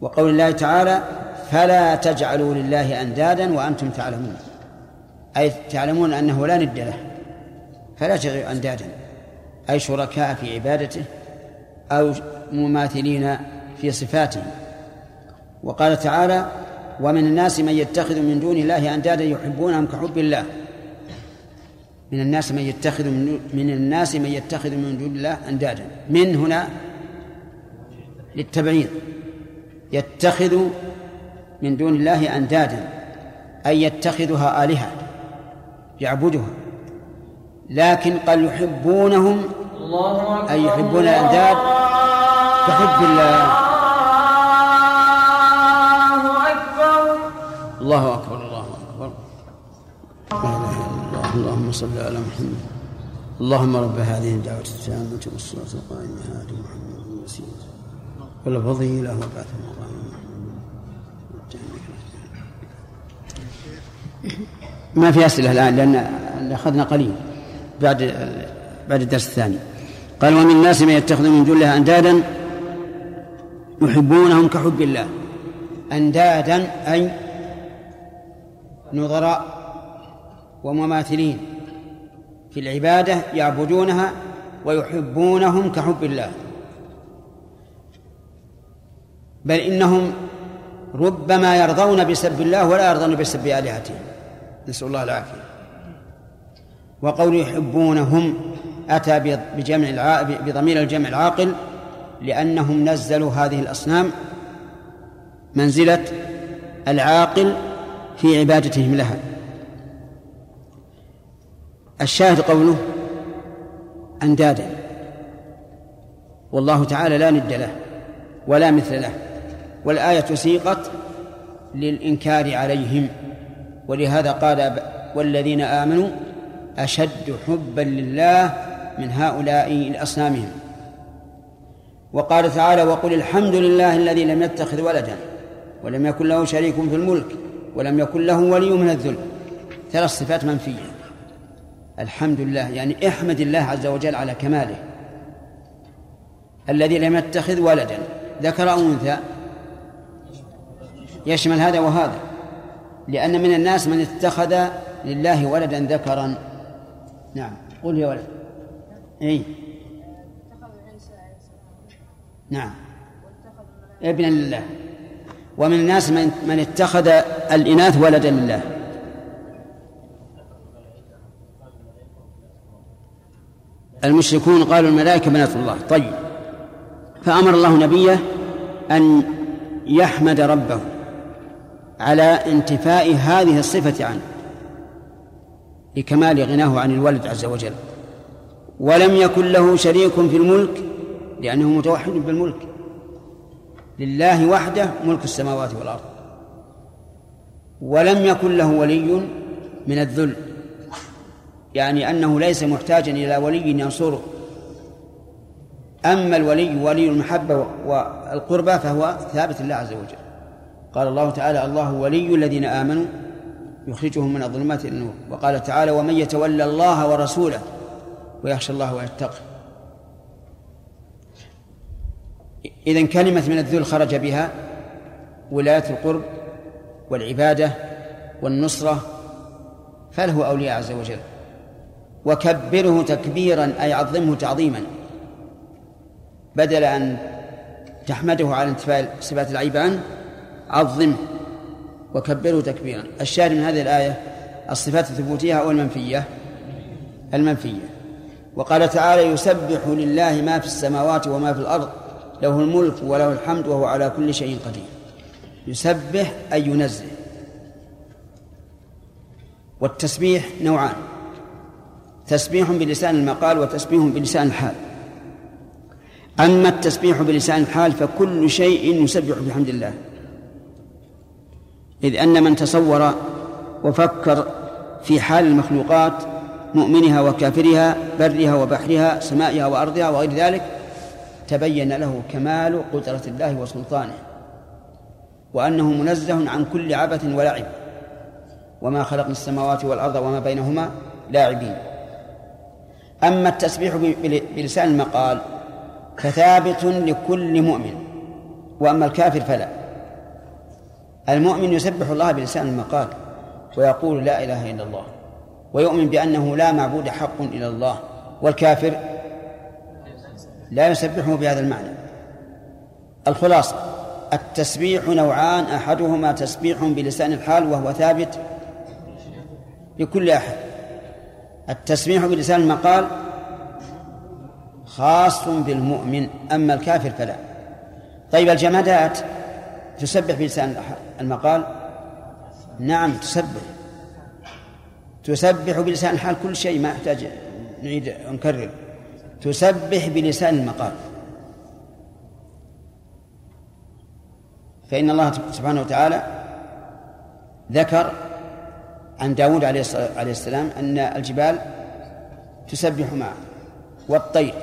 [SPEAKER 1] وقول الله تعالى فلا تجعلوا لله أندادا وأنتم تعلمون أي تعلمون أنه لا ند له فلا تجعلوا أندادا. أي شركاء في عبادته أو مماثلين في صفاته. وقال تعالى ومن الناس من يتخذ من دون الله أندادا يحبونهم كحب الله. من الناس من يتخذ من, من الناس من يتخذ من دون الله أندادا. من هنا؟ للتبعيض. يتخذ من دون الله أندادا أي يتخذها آلهة. يعبدها. لكن قال يحبونهم أي يحبون الأنداد كحب الله. الله أكبر الله أكبر. الله اللهم صل على محمد. اللهم رب هذه الدعوة التامة والصلاة القائمة. هذه محمد المسيح والفضيلة وبعث ما في أسئلة الآن لأن أخذنا قليل بعد بعد الدرس الثاني. قال ومن الناس من يتخذ من دون الله أندادا يحبونهم كحب الله. أندادا أي نظراء ومماثلين في العبادة يعبدونها ويحبونهم كحب الله. بل إنهم ربما يرضون بسب الله ولا يرضون بسب آلهتهم. نسأل الله العافية. وقول يحبونهم أتى بجمع. بضمير الجمع العاقل لأنهم نزلوا هذه الأصنام منزلة العاقل في عبادتهم لها. الشاهد قوله أندادا. والله تعالى لا ند له ولا مثل له. والآية سيقت للإنكار عليهم. ولهذا قال والذين آمنوا أشد حبا لله من هؤلاء لأصنامهم. وقال تعالى وقل الحمد لله الذي لم يتخذ ولدا ولم يكن له شريك في الملك ولم يكن له ولي من الذل. ثلاث صفات منفية. الحمد لله يعني احمد الله عز وجل على كماله. الذي لم يتخذ ولدا ذكر أو أنثى؟ يشمل هذا وهذا. لأن من الناس من اتخذ لله ولدا ذكرا. نعم. قل يا ولد. اي نعم. ابنا لله ومن الناس من من اتخذ الإناث ولدا لله. المشركون قالوا الملائكة بنات الله. طيب. فأمر الله نبيه أن يحمد ربه. على انتفاء هذه الصفة عنه لكمال غناه عن الولد عز وجل. ولم يكن له شريك في الملك لأنه متوحد بالملك. لله وحده ملك السماوات والأرض. ولم يكن له ولي من الذل يعني أنه ليس محتاجا إلى ولي ينصره. أما الولي ولي المحبة والقربى فهو ثابت الله عز وجل. قال الله تعالى الله ولي الذين آمنوا يخرجهم من الظلمات إلى النور. وقال تعالى ومن يتولى الله ورسوله ويخشى الله ويتقي إذن كلمة من الذل خرج بها ولاية القرب والعبادة والنصرة فله أولياء عز وجل؟ وكبره تكبيرا أي عظمه تعظيما. بدل أن تحمده على انتفاء صفات العيب عنه عظمه وكبره تكبيرا. الشاهد من هذه الآية الصفات الثبوتية أو المنفية؟ المنفية. وقال تعالى يسبح لله ما في السماوات وما في الأرض له الملك وله الحمد وهو على كل شيء قدير. يسبح أي ينزه. والتسبيح نوعان تسبيح بلسان المقال وتسبيح بلسان الحال. أما التسبيح بلسان الحال فكل شيء يسبح بحمد الله. إذ أن من تصور وفكر في حال المخلوقات مؤمنها وكافرها برها وبحرها سمائها وأرضها وغير ذلك تبين له كمال قدرة الله وسلطانه وأنه منزه عن كل عبث ولعب وما خلقنا السماوات والأرض وما بينهما لاعبين. أما التسبيح بلسان المقال فثابت لكل مؤمن وأما الكافر فلا. المؤمن يسبح الله بلسان المقال ويقول لا إله إلا الله ويؤمن بأنه لا معبود حق إلا الله والكافر لا يسبحه بهذا المعنى. الخلاصة التسبيح نوعان أحدهما تسبيح بلسان الحال وهو ثابت لكل أحد. التسبيح بلسان المقال خاص بالمؤمن أما الكافر فلا. طيب الجمادات تسبح بلسان المقال؟ نعم تسبح. تسبح بلسان الحال كل شيء ما يحتاج نعيد نكرر. تسبح بلسان المقال. فإن الله سبحانه وتعالى ذكر عن داود عليه السلام أن الجبال تسبح معه والطير.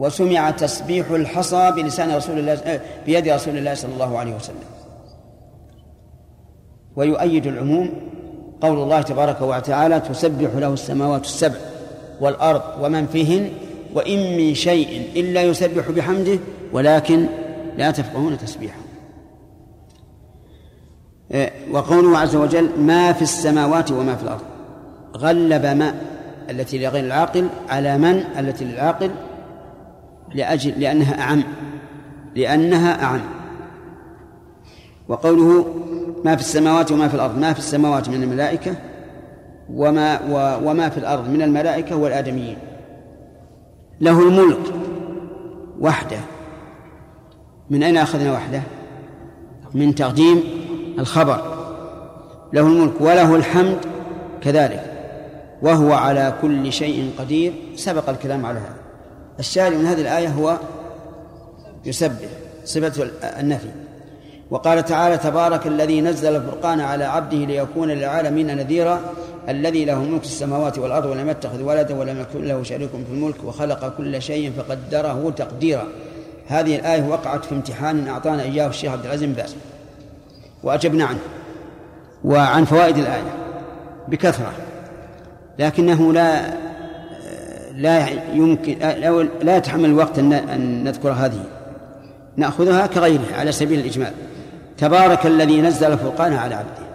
[SPEAKER 1] وسمع تسبيح الحصى بلسان رسول الله بيد رسول الله صلى الله عليه وسلم. ويؤيد العموم قول الله تبارك وتعالى تسبح له السماوات السبع والأرض ومن فيهن وإن من شيء إلا يسبح بحمده ولكن لا تفقهون تسبيحه. إيه، وقوله عز وجل ما في السماوات وما في الأرض. غلب ما التي لغير العاقل على من التي للعاقل لأجل لأنها أعم. لأنها أعم. وقوله ما في السماوات وما في الأرض. ما في السماوات من الملائكة وما وما في الأرض من الملائكة والآدميين. له الملك وحده. من أين أخذنا وحده؟ من تقديم الخبر. له الملك وله الحمد كذلك. وهو على كل شيء قدير. سبق الكلام على هذا. الشاهد من هذه الآية هو يسبح صفة النفي. وقال تعالى تبارك الذي نزل الفرقان على عبده ليكون للعالمين نذيرا الذي له ملك السماوات والأرض ولم يتخذ ولدا ولم يكن له شريك في الملك وخلق كل شيء فقدره تقديرا. هذه الآية وقعت في امتحان أعطانا إياه الشيخ عبد العزيز بن باز. وأجبنا عنه وعن فوائد الآية بكثرة لكنه لا لا يمكن لا يتحمل الوقت أن نذكر هذه. نأخذها كغيرها على سبيل الإجمال. تبارك الذي نزل الفرقان على عبده.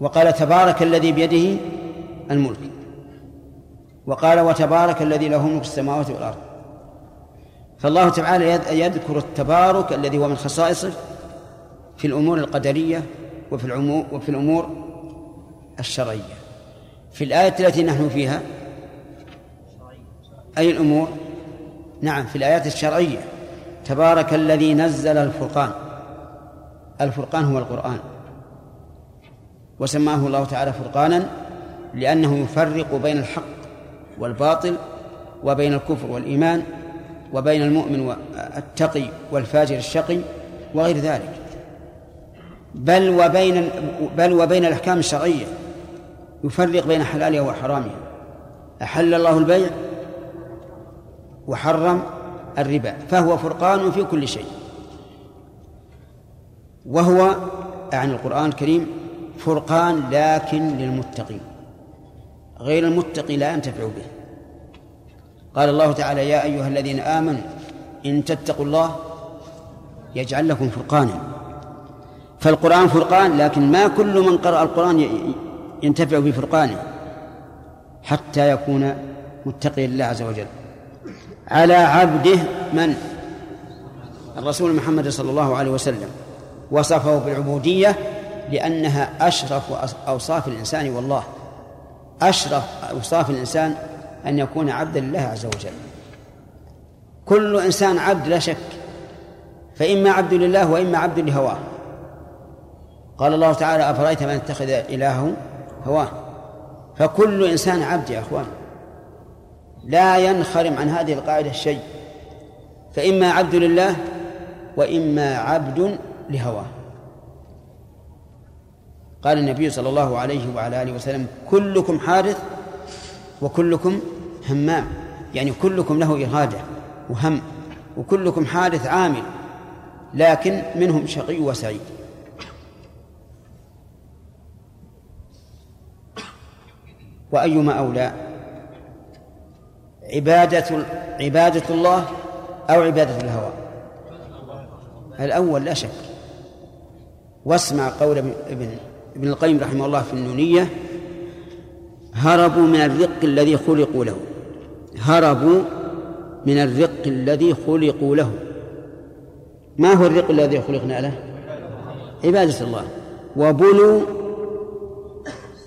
[SPEAKER 1] وقال تبارك الذي بيده الملك. وقال وتبارك الذي له ملك السماوات والأرض. فالله تعالى يذكر التبارك الذي هو من خصائصه في الأمور القدرية وفي وفي الأمور الشرعية. في الآية التي نحن فيها أي الأمور؟ نعم في الآيات الشرعية. تبارك الذي نزل الفرقان. الفرقان هو القرآن. وسماه الله تعالى فرقانا لأنه يفرق بين الحق والباطل وبين الكفر والإيمان وبين المؤمن التقي والفاجر الشقي وغير ذلك. بل وبين بل وبين الأحكام الشرعية. يفرق بين حلالها وحرامها. أحل الله البيع؟ وحرم الربا فهو فرقان في كل شيء. وهو يعني القرآن الكريم فرقان لكن للمتقين. غير المتقي لا ينتفع به. قال الله تعالى يا أيها الذين آمنوا إن تتقوا الله يجعل لكم فرقانا. فالقرآن فرقان لكن ما كل من قرأ القرآن ينتفع بفرقانه حتى يكون متقيا لله عز وجل. على عبده من؟ الرسول محمد صلى الله عليه وسلم. وصفه بالعبودية لأنها أشرف أوصاف الإنسان والله أشرف أوصاف الإنسان أن يكون عبدا لله عز وجل. كل إنسان عبد لا شك فإما عبد لله وإما عبد لهواه. قال الله تعالى أفرأيت من اتخذ إلهه هواه؟ فكل إنسان عبد يا أخوان. لا ينخرم عن هذه القاعدة شيء. فإما عبد لله وإما عبد لهواه. قال النبي صلى الله عليه وعلى آله وسلم كلكم حادث وكلكم همام. يعني كلكم له إرادة وهم وكلكم حادث عامل لكن منهم شقي وسعيد. وأيما أولى؟ عبادة عبادة الله أو عبادة الهوى. الأول لا شك. واسمع قول ابن ابن القيم رحمه الله في النونية هربوا من الرق الذي خلقوا له. هربوا من الرق الذي خلقوا له. ما هو الرق الذي خلقنا له؟ عبادة الله. وبلوا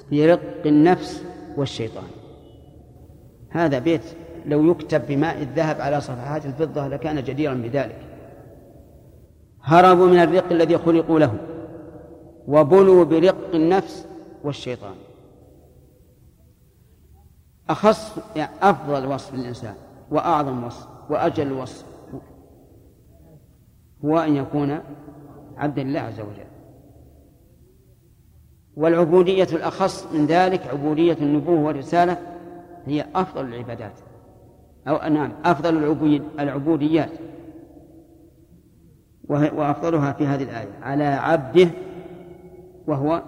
[SPEAKER 1] في رق النفس والشيطان. هذا بيت لو يكتب بماء الذهب على صفحات الفضة لكان جديرا بذلك. هربوا من الرق الذي خلقوا له وبلوا برق النفس والشيطان. أخص يعني أفضل وصف للإنسان وأعظم وصف وأجل وصف هو أن يكون عبدا لله عز وجل. والعبودية الأخص من ذلك عبودية النبوة والرسالة هي أفضل العبادات. أو نعم أفضل العبوديات. وأفضلها في هذه الآية على عبده وهو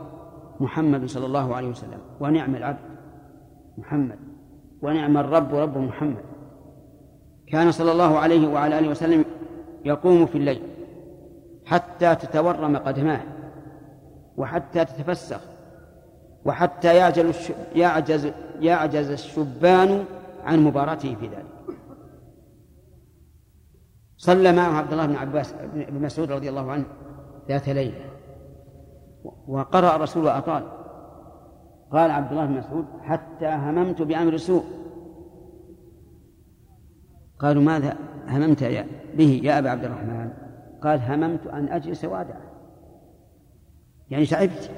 [SPEAKER 1] محمد صلى الله عليه وسلم. ونعم العبد محمد. ونعم الرب رب محمد. كان صلى الله عليه وعلى آله وسلم يقوم في الليل حتى تتورم قدماه وحتى تتفسخ وحتى يعجز يعجز يعجز الشبان عن مباراته في ذلك. صلى معه عبد الله بن عباس بن مسعود رضي الله عنه ذات ليلة. وقرأ الرسول وأطال. قال عبد الله بن مسعود حتى هممت بأمر سوء قالوا ماذا هممت يا به يا أبا عبد الرحمن؟ قال هممت أن أجلس وأدعه يعني تعبت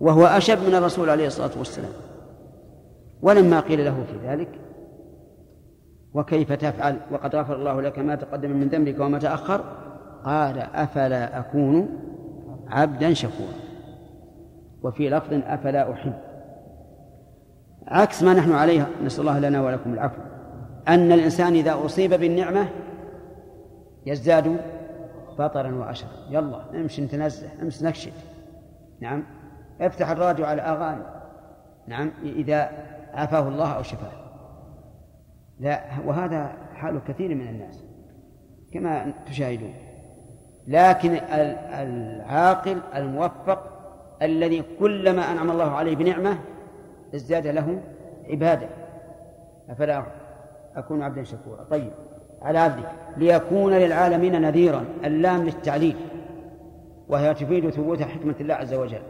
[SPEAKER 1] وهو أشب من الرسول عليه الصلاة والسلام. ولما قيل له في ذلك وكيف تفعل؟ وقد غفر الله لك ما تقدم من ذنبك وما تأخر؟ قال أفلا أكون عبدا شكورا. وفي لفظ أفلا أحب. عكس ما نحن عليه نسأل الله لنا ولكم العفو. أن الإنسان إذا أصيب بالنعمة يزداد بطرا وأشرا. يلا نمشي نتنزه نمشي نكشف. نعم افتح الراديو على أغاني نعم إذا عافاه الله أو شفاه. لا وهذا حال كثير من الناس كما تشاهدون. لكن العاقل الموفق الذي كلما أنعم الله عليه بنعمة ازداد له عبادة. أفلا أكون عبدا شكورا. طيب على عبدك. ليكون للعالمين نذيرا اللام للتعليل وهي تفيد ثبوت حكمة الله عز وجل.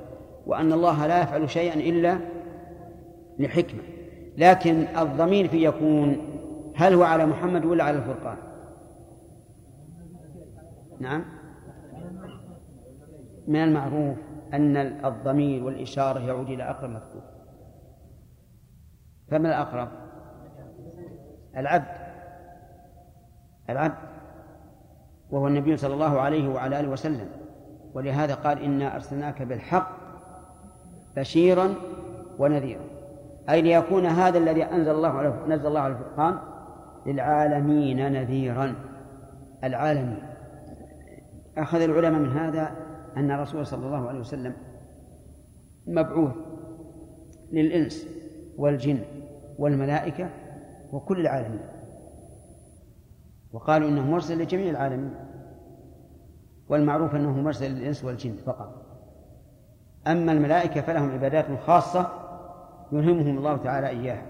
[SPEAKER 1] وأن الله لا يفعل شيئا إلا لحكمة لكن الضمير في يكون هل هو على محمد ولا على الفرقان؟ نعم. من المعروف أن الضمير والإشارة يعود إلى أقرب مذكور. فما الأقرب؟ العبد. العبد. وهو النبي صلى الله عليه وعلى آله وسلم. ولهذا قال إنا أرسلناك بالحق بشيرا ونذيرا. أي ليكون هذا الذي أنزل الله عليه نزل الله على الفرقان للعالمين نذيرا. العالمين. أخذ العلماء من هذا أن الرسول صلى الله عليه وسلم مبعوث للإنس والجن والملائكة وكل العالمين. وقالوا إنه مرسل لجميع العالمين والمعروف أنه مرسل للإنس والجن فقط. أما الملائكة فلهم عبادات خاصة يلهمهم الله تعالى إياها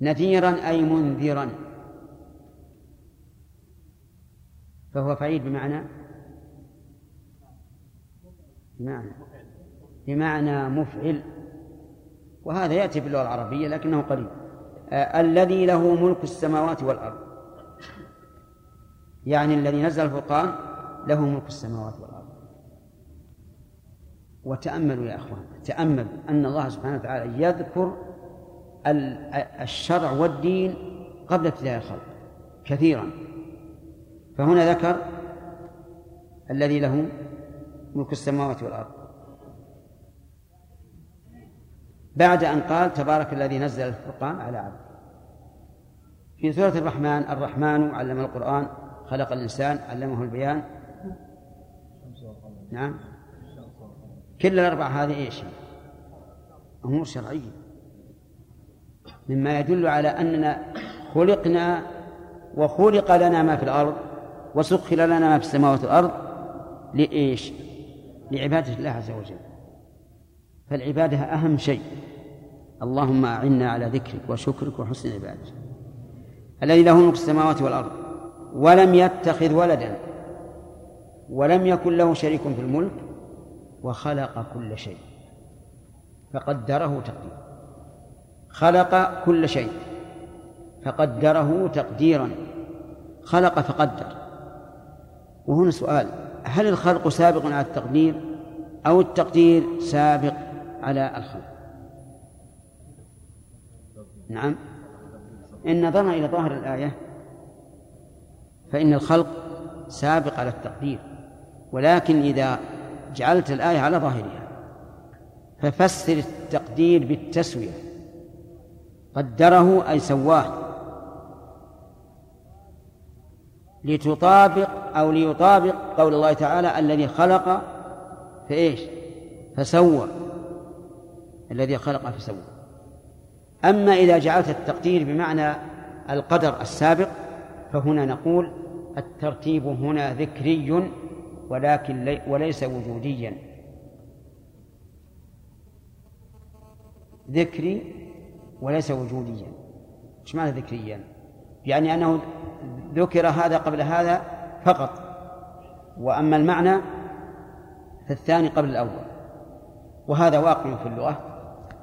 [SPEAKER 1] نذيرا أي منذرا. فهو فعيل بمعنى؟ بمعنى. بمعنى مفعل. وهذا يأتي في اللغة العربية لكنه قليل. آه الذي له ملك السماوات والأرض. يعني الذي نزل الفرقان له ملك السماوات والأرض. وتأملوا يا أخوان تأملوا أن الله سبحانه وتعالى يذكر الشرع والدين قبل ابتداء الخلق كثيرا. فهنا ذكر الذي له ملك السماوات والأرض. بعد أن قال تبارك الذي نزل الفرقان على عبده. في سورة الرحمن الرحمن علم القرآن خلق الإنسان علمه البيان. نعم. كل الأربعة هذه إيش؟ أمور شرعية. مما يدل على أننا خلقنا وخلق لنا ما في الأرض وسخر لنا ما في السماوات والأرض لإيش؟ لعبادة الله عز وجل. فالعبادة أهم شيء. اللهم أعنا على ذكرك وشكرك وحسن عبادتك. الذي له ملك السماوات والأرض ولم يتخذ ولدا ولم يكن له شريك في الملك وخلق كل شيء. فقدره تقديرا. خلق كل شيء. فقدره تقديرا. خلق فقدر. وهنا سؤال هل الخلق سابق على التقدير أو التقدير سابق على الخلق؟ نعم. إن نظرنا إلى ظاهر الآية فإن الخلق سابق على التقدير ولكن إذا جعلت الآية على ظاهرها. ففسر التقدير بالتسوية. قدره أي سواه. لتطابق أو ليطابق قول الله تعالى الذي خلق فإيش؟ فسوى. الذي خلق فسوى. أما إذا جعلت التقدير بمعنى القدر السابق فهنا نقول الترتيب هنا ذكري ولكن لي وليس وجوديا. ذكري وليس وجوديا. إيش معنى ذكريا؟ يعني أنه ذكر هذا قبل هذا فقط. وأما المعنى فالثاني قبل الأول. وهذا واقع في اللغة.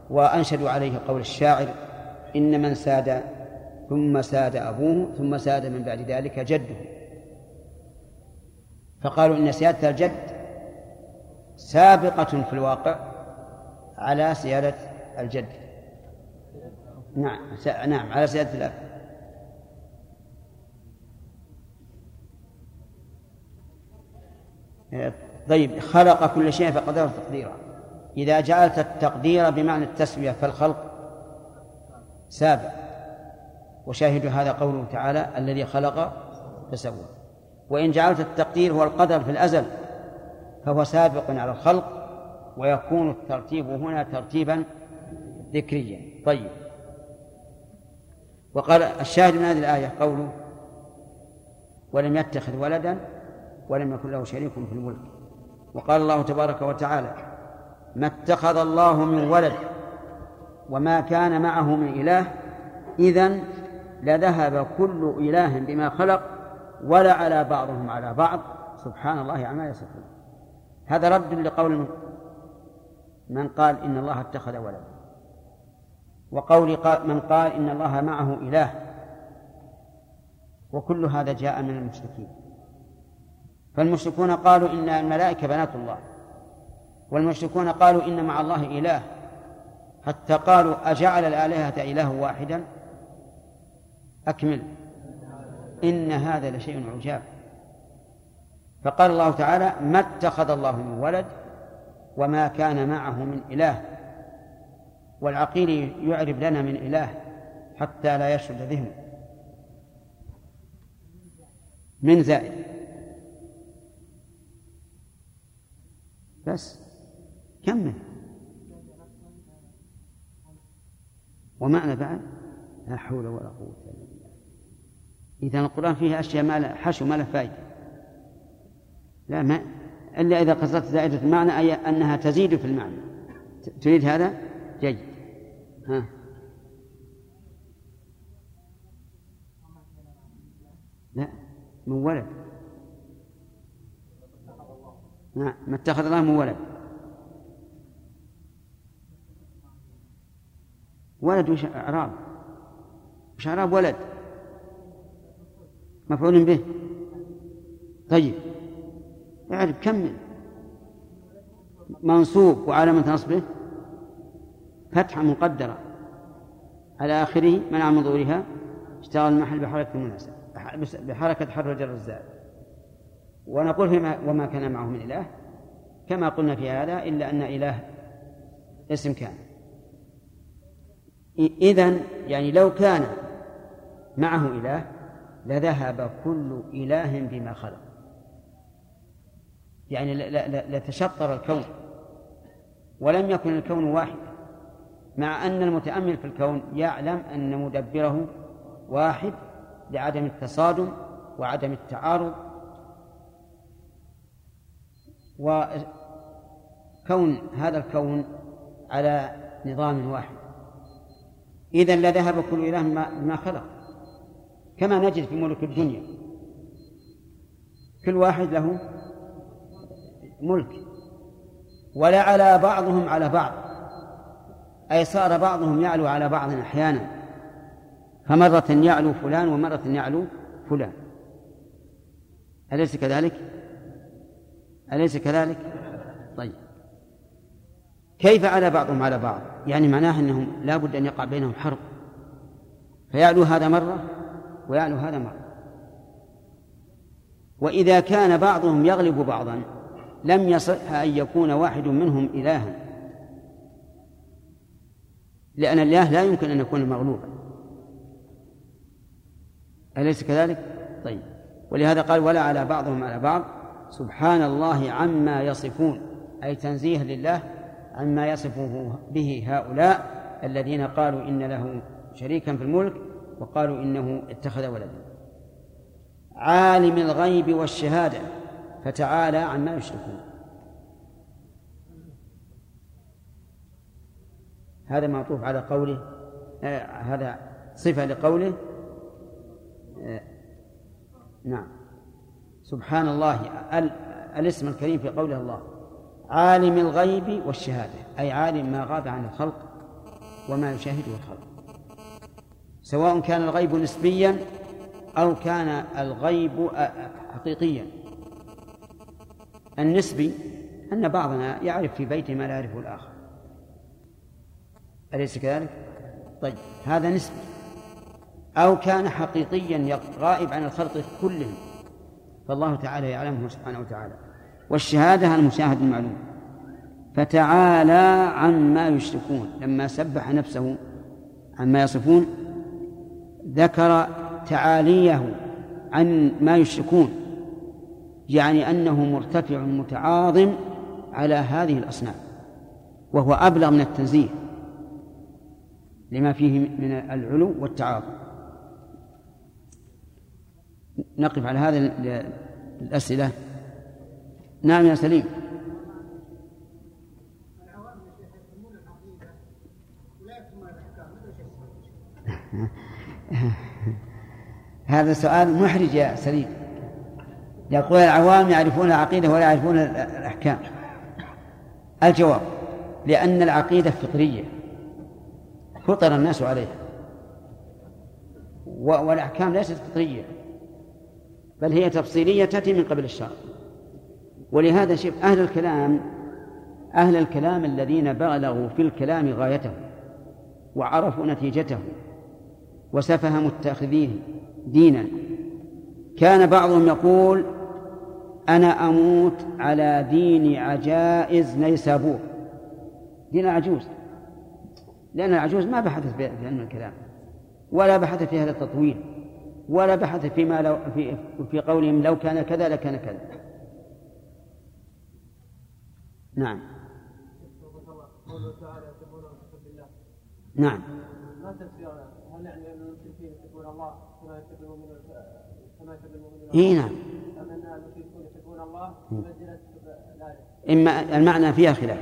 [SPEAKER 1] وانشدوا عليه قول الشاعر إن من ساد ثم ساد أبوه ثم ساد من بعد ذلك جده. فقالوا إن سيادة الجد سابقة في الواقع على سيادة الجد. نعم نعم على سيادة الأب. طيب خلق كل شيء فقدره تقديرا. إذا جعلت التقدير بمعنى التسوية فالخلق سابق. وشاهد هذا قوله تعالى الذي خلق فسوى. وإن جعلت التقدير هو القدر في الأزل فهو سابق على الخلق ويكون الترتيب هنا ترتيبا ذكريا. طيب. وقال الشاهد من هذه الآية قوله ولم يتخذ ولدا ولم يكن له شريك في الملك وقال الله تبارك وتعالى ما اتخذ الله من ولد وما كان معه من إله إذا لذهب كل إله بما خلق ولا على بعضهم على بعض. سبحان الله عما يصفون. هذا رد لقول من قال إن الله اتخذ ولدا. وقول من قال إن الله معه إله. وكل هذا جاء من المشركين. فالمشركون قالوا إن الملائكة بنات الله. والمشركون قالوا إن مع الله إله. حتى قالوا أجعل الآلهة إله واحدا؟ أكمل. إن هذا لشيء عجاب. فقال الله تعالى ما اتخذ الله من ولد وما كان معه من إله. والعقيل يعرب لنا من إله حتى لا يشرد ذهنه. من زائد. بس. كمل. ومعنى بعد لا حول ولا قوة إلا بالله إذا القرآن فيه أشياء ما لا حشو ما له فائدة لا ما إلا إذا قصدت زائدة المعنى أي أنها تزيد في المعنى. تريد هذا؟ جيد. ها. لا من ولد. نعم ما اتخذ الله من ولد. ولد وش إعراب. وش إعراب ولد؟ مفعول به. طيب. اعرف كمل منصوب وعلامة نصبه؟ فتحة مقدرة. على آخره منع من ظهورها. اشتغل المحل بحركة المناسبة بحركة حر جر الزائد ونقول فيما وما كان معه من إله. كما قلنا في هذا إلا أن إله اسم كان. إذن يعني لو كان معه إله لذهب كل إله بما خلق. يعني لتشطر الكون ولم يكن الكون واحد مع أن المتأمل في الكون يعلم أن مدبره واحد لعدم التصادم وعدم التعارض. وكون هذا الكون على نظام واحد. إذا لذهب كل إله ما خلق. كما نجد في ملك الدنيا. كل واحد له ملك. ولا على بعضهم على بعض. أي صار بعضهم يعلو على بعض أحيانا. فمرة يعلو فلان ومرة يعلو فلان. أليس كذلك؟ أليس كذلك؟ طيب. كيف على بعضهم على بعض؟ يعني معناه أنهم لا بد أن يقع بينهم حرب. فيعلو هذا مرة ويعلو هذا مرة وإذا كان بعضهم يغلب بعضا لم يصح أن يكون واحد منهم إلها. لأن الإله لا يمكن أن يكون مغلوبا أليس كذلك؟ طيب. ولهذا قال ولا على بعضهم على بعض. سبحان الله عما يصفون. أي تنزيه لله عما يصفه به هؤلاء الذين قالوا إن له شريكا في الملك وقالوا إنه اتخذ ولدا. عالم الغيب والشهادة فتعالى عما يشركون. هذا معطوف على قوله آه هذا صفة لقوله آه نعم. سبحان الله الاسم الكريم في قوله الله. عالم الغيب والشهادة أي عالم ما غاب عن الخلق وما يشاهده الخلق. سواء كان الغيب نسبيا أو كان الغيب حقيقيا. النسبي أن بعضنا يعرف في بيته ما لا يعرفه الآخر. أليس كذلك؟ طيب هذا نسبي. أو كان حقيقيا غائب عن الخلق كلهم فالله تعالى يعلمه سبحانه وتعالى. والشهادة المشاهد المعلوم. فتعالى عما يشركون لما سبح نفسه عما يصفون ذكر تعاليه عن ما يشركون يعني أنه مرتفع متعاظم على هذه الأصنام وهو أبلغ من التنزيه لما فيه من العلو والتعاظم. نقف على هذه الأسئلة. نعم يا سليم. هذا سؤال محرج يا سليم. يقول العوام يعرفون العقيدة ولا يعرفون الأحكام. الجواب لأن العقيدة فطرية. فطر الناس عليها. والأحكام ليست فطرية. بل هي تفصيلية تأتي من قبل الشرع. ولهذا شوف أهل الكلام أهل الكلام الذين بلغوا في الكلام غايته وعرفوا نتيجته وسفه متخذيه دينا. كان بعضهم يقول أنا أموت على دين عجائز نيسابور دين العجوز. لأن العجوز ما بحثت في علم الكلام ولا بحثت في هذا التطويل ولا بحث فيما لو في في قولهم لو كان كذا لكان كذا. نعم. نعم.
[SPEAKER 3] ما تفسير يعني ان المشركين يحبون الله كما يحب المؤمنون كما يحب المؤمنون.
[SPEAKER 1] اي نعم.
[SPEAKER 3] ام ان المشركون يحبون الله
[SPEAKER 1] إما المعنى فيها خلاف.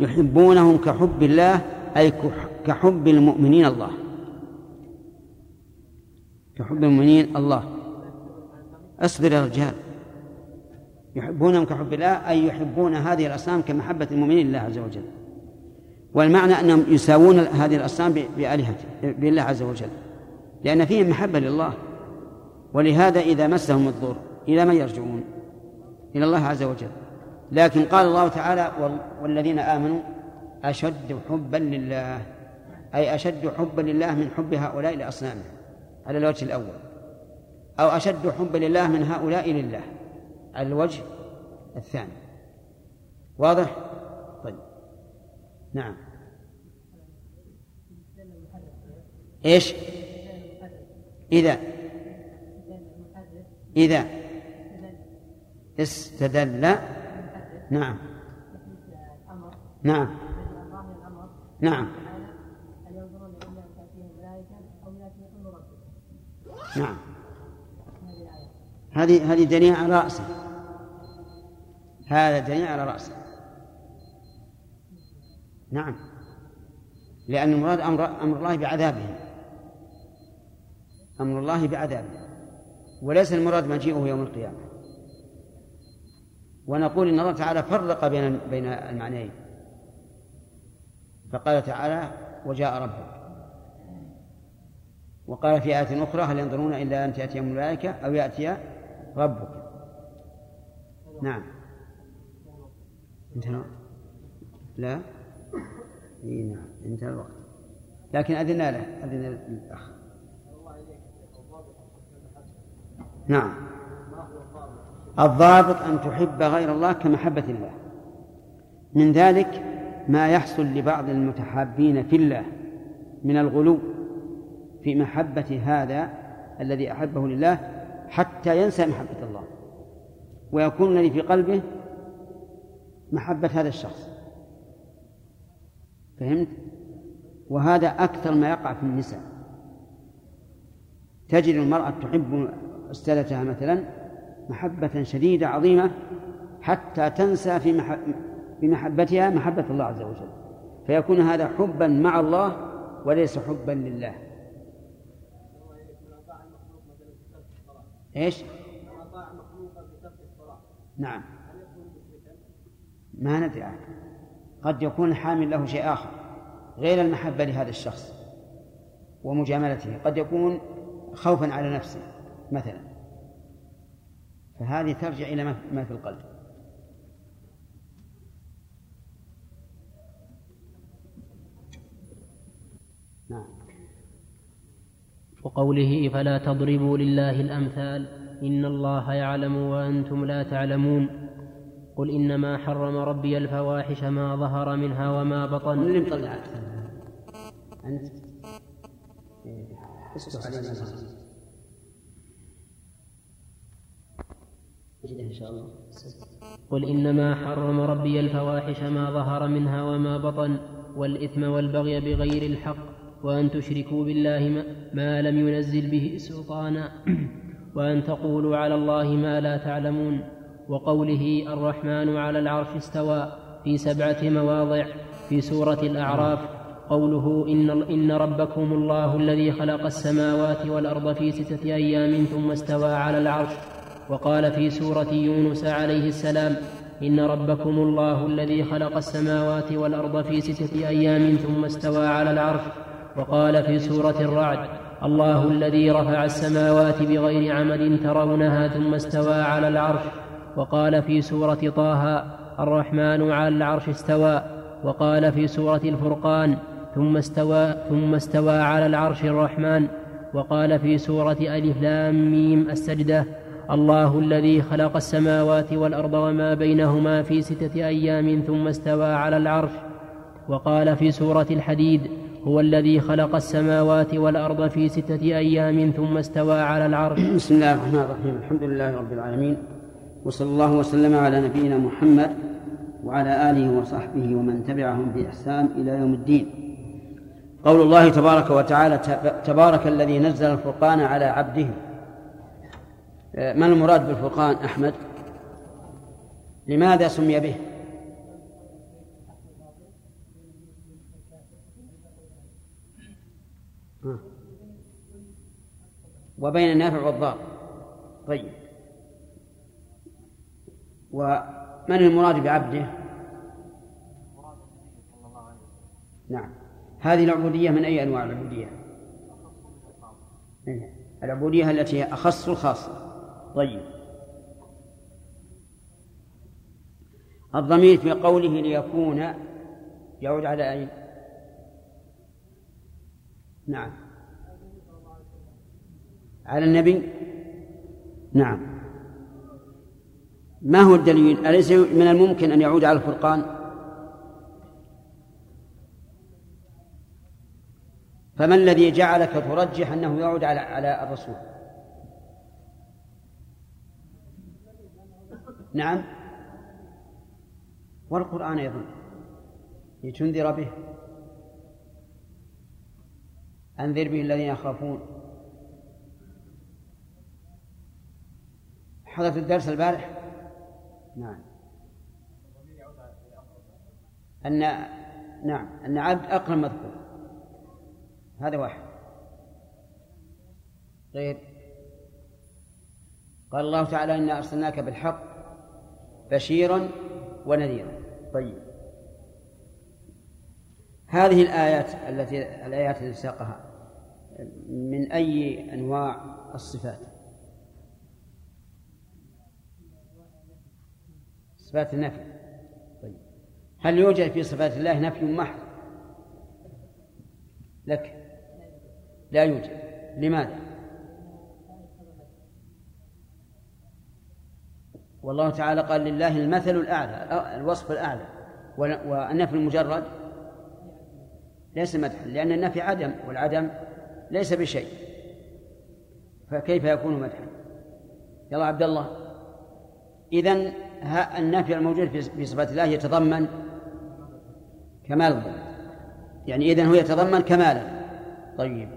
[SPEAKER 1] يحبونهم كحب الله أي كح- كحب المؤمنين الله. كحب المؤمنين الله. اصبر يا رجال. يحبونهم كحب الله أي يحبون هذه الأصنام كمحبة المؤمنين لله عز وجل. والمعنى أنهم يساوون هذه الأصنام ب- بآلهته بالله عز وجل. لأن فيهم محبة لله. ولهذا إذا مسهم الضر إلى من يرجعون؟ إلى الله عز وجل. لكن قال الله تعالى وال- والذين آمنوا أشد حبا لله. أي أشد حبا لله من حب هؤلاء لأصنامهم. على الوجه الأول. أو أشد حبا لله من هؤلاء لله. على الوجه الثاني. واضح؟ طيب. نعم. إيش؟ إذا. إذا. استدل. نعم. نعم. نعم. نعم. هذه هذه دليل على رأسه. هذا دليل على رأسه. نعم. لأن المراد أمر أمر الله بعذابهم أمر الله بعذابهم وليس المراد مجيئه يوم القيامة. ونقول إن الله تعالى فرق بين بين المعنيين. فقال تعالى وجاء ربك. وقال في آية أخرى هل ينظرون إلا أن تأتيهم الملائكة أو يأتي ربك؟ نعم. انتهى لا؟ إي نعم. انتهى الوقت. لكن أذنا له أذن الأخ. نعم. الضابط أن تحب غير الله كمحبة الله. من ذلك ما يحصل لبعض المتحابين في الله من الغلو في محبة هذا الذي أحبه لله حتى ينسى محبة الله. ويكون الذي في قلبه محبة هذا الشخص. فهمت؟ وهذا أكثر ما يقع في النساء. تجد المرأة تحب أستاذتها مثلا محبة شديدة عظيمة حتى تنسى في في محبتها محبة الله عز وجل. فيكون هذا حبا مع الله وليس حبا لله. إيش؟ نعم. ما ندري عنه. قد يكون حامل له شيء آخر غير المحبة لهذا الشخص ومجاملته. قد يكون خوفا على نفسه. مثلا. فهذه ترجع إلى ما- في القلب. نعم.
[SPEAKER 4] وقوله فلا تضربوا لله الأمثال إن الله يعلم وأنتم لا تعلمون. قل إنما حرم ربي الفواحش ما ظهر منها وما
[SPEAKER 1] من
[SPEAKER 4] بطن
[SPEAKER 1] اللي مطلع أنت؟ إيه، اسكت علينا. إن شاء الله.
[SPEAKER 4] قل إنما حرم ربي الفواحش ما ظهر منها وما بطن والإثم والبغي بغير الحق وأن تشركوا بالله ما- لم ينزل به سلطانا وأن تقولوا على الله ما لا تعلمون وقوله الرحمن على العرش استوى في سبعة مواضع في سورة الأعراف قوله إن, إن ربكم الله الذي خلق السماوات والأرض في ستة أيام ثم استوى على العرش وقال في سورة يونس عليه السلام إن ربكم الله الذي خلق السماوات والأرض في ستة أيام ثم استوى على العرش. وقال في سورة الرعد الله الذي رفع السماوات بغير عمد ترونها ثم استوى على العرش. وقال في سورة طه الرحمن على العرش استوى. وقال في سورة الفرقان ثم استوى ثم استوى على العرش الرحمن. وقال في سورة ألف لام ميم السجدة الله الذي خلق السماوات والأرض وما بينهما في ستة أيام ثم استوى على العرش. وقال في سورة الحديد هو الذي خلق السماوات والأرض في ستة أيام ثم استوى على العرش.
[SPEAKER 1] بسم الله الرحمن الرحيم. الحمد لله رب العالمين. وصلى الله وسلم على نبينا محمد وعلى آله وصحبه ومن تبعهم بإحسان إلى يوم الدين. قول الله تبارك وتعالى تبارك الذي نزل الفرقان على عبده. ما المراد بالفرقان أحمد؟ لماذا سمي به؟ وبين النافع والضار. طيب. ومن المراد بعبده؟ نعم. هذه العبودية من أي أنواع العبودية؟ إيه. العبودية التي هي أخص الخاصة. طيب. الضمير في قوله ليكون يعود على أين؟ نعم. على النبي؟ نعم. ما هو الدليل؟ أليس من الممكن أن يعود على الفرقان؟ فما الذي جعلك ترجح أنه يعود على على الرسول؟ نعم. والقرآن أيضا. لتنذر به. أنذر به الذين يخافون. حضرت الدرس البارح؟ نعم. أن نعم أن عبد أقرب مذكور. هذا واحد. غير قال الله تعالى إنا أرسلناك بالحق بشيرا ونذيرا طيب. هذه الآيات التي الآيات التي ساقها من أي أنواع الصفات؟ صفات النفي. طيب. هل يوجد في صفات الله نفي محض؟ لك. لا يوجد. لماذا؟ والله تعالى قال لله المثل الأعلى الوصف الأعلى. والنفي المجرد ليس مدحا لأن النفي عدم والعدم ليس بشيء. فكيف يكون مدحا؟ يلا عبد الله إذن النفي الموجود في صفات الله يتضمن كمال الظلم يعني إذن هو يتضمن كمالا. طيب.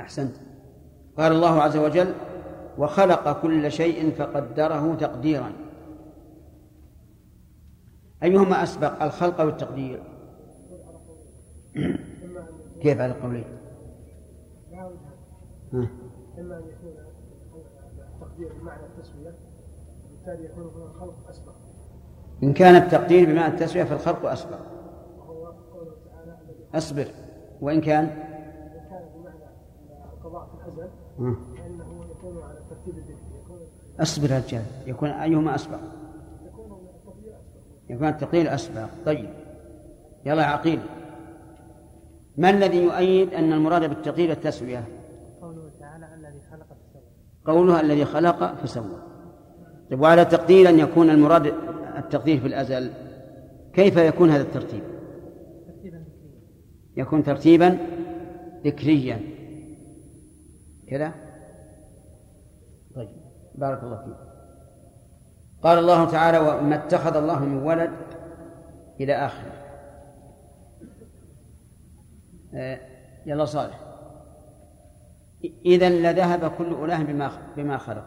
[SPEAKER 1] أحسنت. قال الله عز وجل وخلق كل شيء فقدره تقديرا. أيهما أسبق الخلق أو التقدير كيف على قولين
[SPEAKER 3] إما أن يكون التقدير بمعنى التسوية وبالتالي يكون الخلق أسبق
[SPEAKER 1] إن كان التقدير بمعنى التسوية فالخلق أسبق. أصبر. وإن كان؟
[SPEAKER 3] إن كان بمعنى القضاء في الأزل
[SPEAKER 1] أصبر يا رجال. يكون أيهما أسبق؟
[SPEAKER 3] يكون التقدير أسبق.
[SPEAKER 1] طيب. يلا يا عقيل. ما الذي يؤيد أن المراد بالتقدير التسوية؟
[SPEAKER 3] قوله تعالى الذي خلق فسوى.
[SPEAKER 1] قولها الذي خلق فسوى. طيب وعلى تقدير أن يكون المراد التقدير في الأزل كيف يكون هذا الترتيب؟
[SPEAKER 3] ترتيبا ذكريا.
[SPEAKER 1] يكون ترتيبا ذكريا. كذا؟ بارك الله فيك. قال الله تعالى وما اتخذ الله من ولد إلى آخره. آه، يلا صالح. إذا لذهب كل إله بما بما خلق.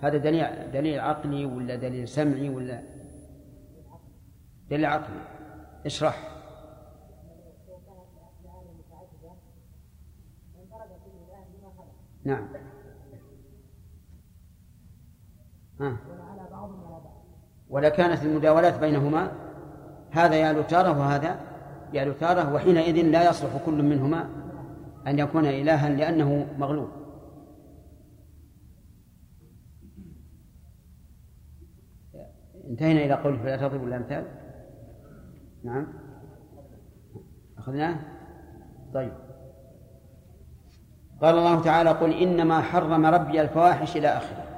[SPEAKER 1] هذا دليل دليل عقلي ولا دليل سمعي ولا؟ دليل عقلي. اشرح. نعم. ها. كانت المداولات بينهما هذا يالو تاره وهذا يالو تاره وحينئذ لا يصلح كل منهما أن يكون إلها لأنه مغلوب. انتهينا إلى قوله فلا تضربوا الأمثال. نعم. أخذناه؟ طيب. قال الله تعالى قل إنما حرم ربي الفواحش إلى آخره.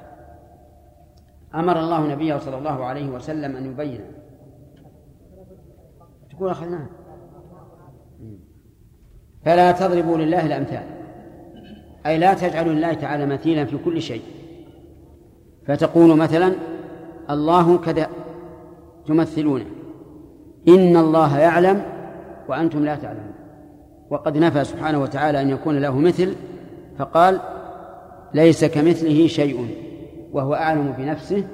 [SPEAKER 1] أمر الله نبيه صلى الله عليه وسلم أن يبين. تقول أخذناه فلا تضربوا لله الأمثال. أي لا تجعلوا لله تعالى مثيلا في كل شيء. فتقول مثلا الله كذا تمثلونه إن الله يعلم وأنتم لا تعلمون. وقد نفى سبحانه وتعالى أن يكون له مثل فقال ليس كمثله شيء. وهو أعلم بنفسه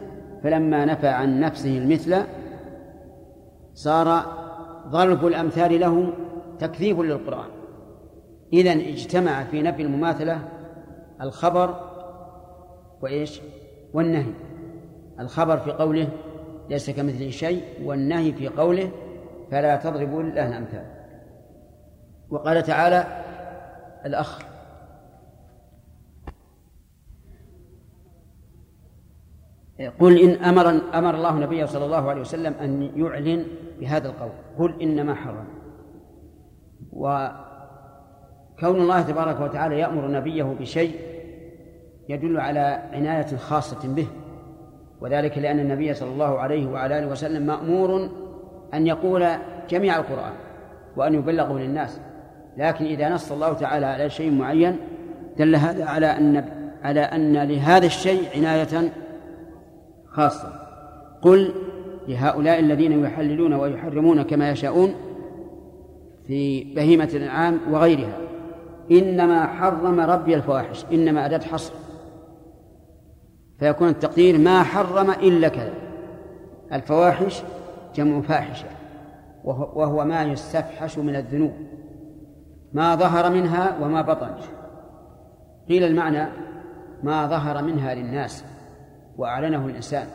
[SPEAKER 1] فلما نفى عن نفسه المثل صار ضرب الأمثال له تكذيب للقرآن. إذا اجتمع في نفي المماثلة الخبر وإيش؟ والنهي. الخبر في قوله ليس كمثله شيء والنهي في قوله فلا تضربوا لله الأمثال وقال تعالى الأخ قل إن أمر أمر الله نبيه صلى الله عليه وسلم أن يعلن بهذا القول. قل إنما حرم. وكون الله تبارك وتعالى يأمر نبيه بشيء يدل على عناية خاصة به وذلك لأن النبي صلى الله عليه وعلى آله وسلم مأمور أن يقول جميع القرآن وأن يبلغه للناس. لكن إذا نص الله تعالى على شيء معين دل هذا على أن على أن لهذا الشيء عناية خاصة. قل لهؤلاء الذين يحللون ويحرمون كما يشاءون في بهيمة الأنعام وغيرها. إنما حرم ربي الفواحش إنما أداة حصر. فيكون التقدير ما حرم إلا كذا. الفواحش جمع فاحشة وهو ما يستفحش من الذنوب. ما ظهر منها وما بطن. قيل المعنى ما ظهر منها للناس. وأعلنه الإنسان.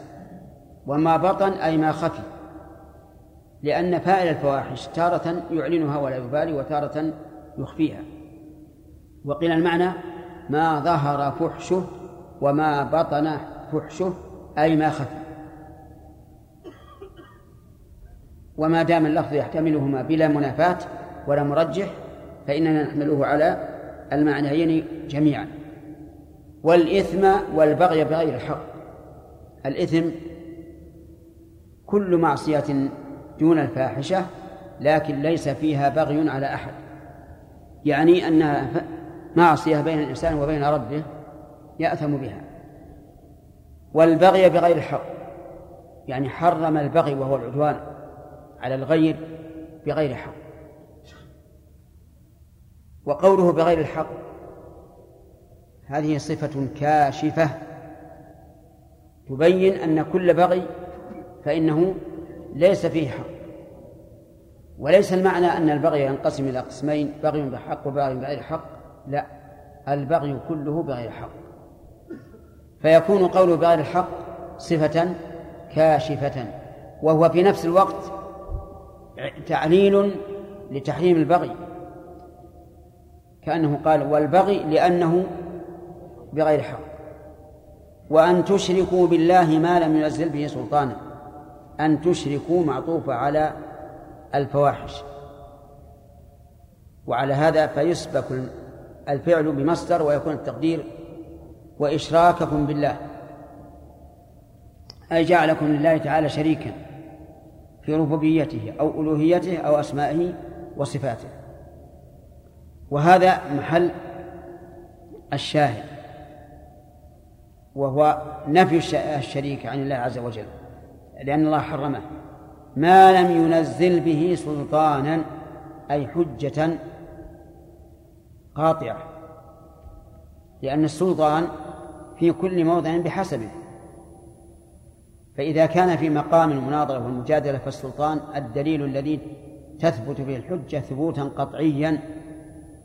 [SPEAKER 1] وما بطن أي ما خفي. لأن فاعل الفواحش تارة يعلنها ولا يبالي وتارة يخفيها. وقيل المعنى ما ظهر فحشه وما بطن فحشه أي ما خفي. وما دام اللفظ يحتملهما بلا منافاة ولا مرجح فإننا نحمله على المعنيين جميعا. والإثم والبغي بغير الحق. الإثم كل معصية دون الفاحشة لكن ليس فيها بغي على أحد. يعني أنها معصية بين الإنسان وبين ربه يأثم بها. والبغي بغير الحق يعني حرم البغي وهو العدوان على الغير بغير حق. وقوله بغير الحق هذه صفة كاشفة. تبين أن كل بغي فإنه ليس فيه حق. وليس المعنى أن البغي ينقسم إلى قسمين بغي بحق وبغي بغير حق. لا البغي كله بغير حق. فيكون قوله بغير الحق صفة كاشفة وهو في نفس الوقت تعليل لتحريم البغي. كأنه قال والبغي لأنه بغير حق. وأن تشركوا بالله ما لم ينزل به سلطانا. أن تشركوا معطوفة على الفواحش. وعلى هذا فيسبك الفعل بمصدر ويكون التقدير وإشراككم بالله. أي جعلكم لله تعالى شريكا في ربوبيته أو ألوهيته أو أسمائه وصفاته. وهذا محل الشاهد. وهو نفي الشريك عن الله عز وجل لأن الله حرمه. ما لم ينزل به سلطانا أي حجة قاطعة لأن السلطان في كل موضع بحسبه. فإذا كان في مقام المناظرة والمجادلة فالسلطان الدليل الذي تثبت به الحجة ثبوتا قطعيا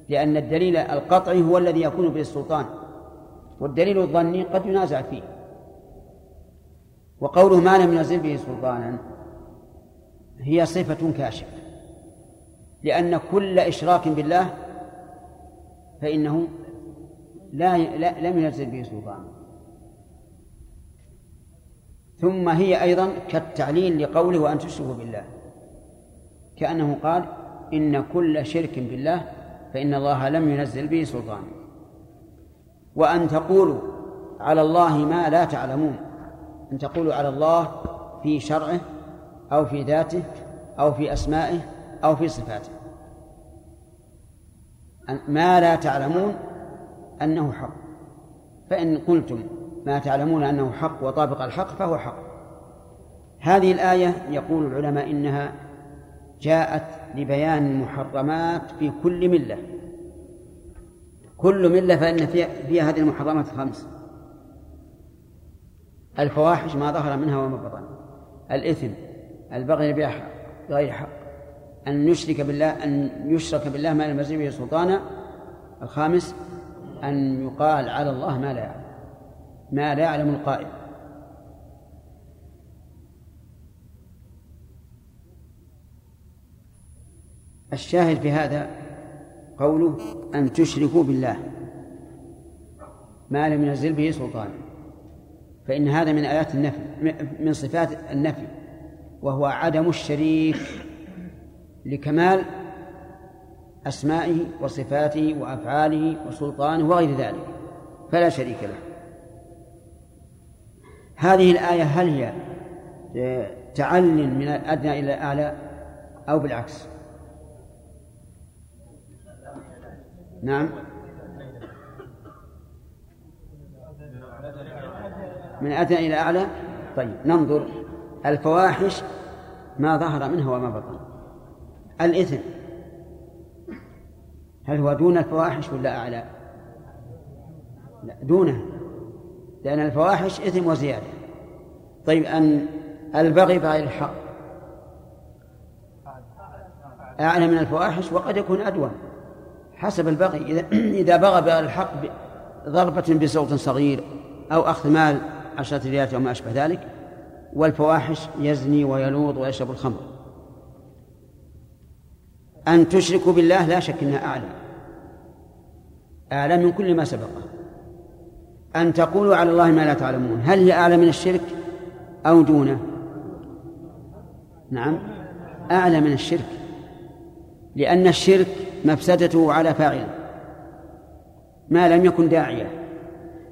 [SPEAKER 1] لأن الدليل القطعي هو الذي يكون به السلطان. والدليل الظني قد ينازع فيه. وقوله ما لم ينزل به سلطانا هي صفة كاشفة لأن كل إشراك بالله فإنه لا, لا لم ينزل به سلطان ثم هي أيضا كالتعليل لقوله وأن تشركوا بالله. كأنه قال إن كل شرك بالله فإن الله لم ينزل به سلطان وأن تقولوا على الله ما لا تعلمون أن تقولوا على الله في شرعه أو في ذاته أو في أسمائه أو في صفاته. ما لا تعلمون أنه حق. فإن قلتم ما تعلمون أنه حق وطابق الحق فهو حق. هذه الآية يقول العلماء إنها جاءت لبيان المحرمات في كل ملة. كل ملة فإن فيها, فيها هذه المحرمات الخمس. الفواحش ما ظهر منها وما بطن. الإثم البغي بغير حق. أن يشرك بالله أن يشرك بالله ما لم يزل به سلطانا. الخامس أن يقال على الله ما لا يعلم. ما لا يعلم القائل. الشاهد في هذا قوله أن تشركوا بالله. ما لم ينزل به سلطان. فإن هذا من آيات النفي من صفات النفي وهو عدم الشريك لكمال أسمائه وصفاته وأفعاله وسلطانه وغير ذلك. فلا شريك له. هذه الآية هل هي تعل من الأدنى إلى الأعلى أو بالعكس؟ نعم. من أدنى إلى أعلى؟ طيب ننظر. الفواحش ما ظهر منها وما بطن. الإثم. هل هو دون الفواحش ولا أعلى؟ لا دونه. لأن الفواحش إثم وزيادة. طيب أن البغي بغير الحق. أعلى من الفواحش وقد يكون أدوى. حسب البغي. إذا بغى بغير الحق ضربة بصوت صغير أو أخذ مال عشرة ريالات أو ما أشبه ذلك والفواحش يزني ويلوط ويشرب الخمر. أن تشركوا بالله لا شك أنها أعلى أعلى من كل ما سبقه. أن تقولوا على الله ما لا تعلمون. هل هي أعلى من الشرك أو دونه؟ نعم. أعلى من الشرك. لأن الشرك مفسدته على فاعله ما لم يكن داعية.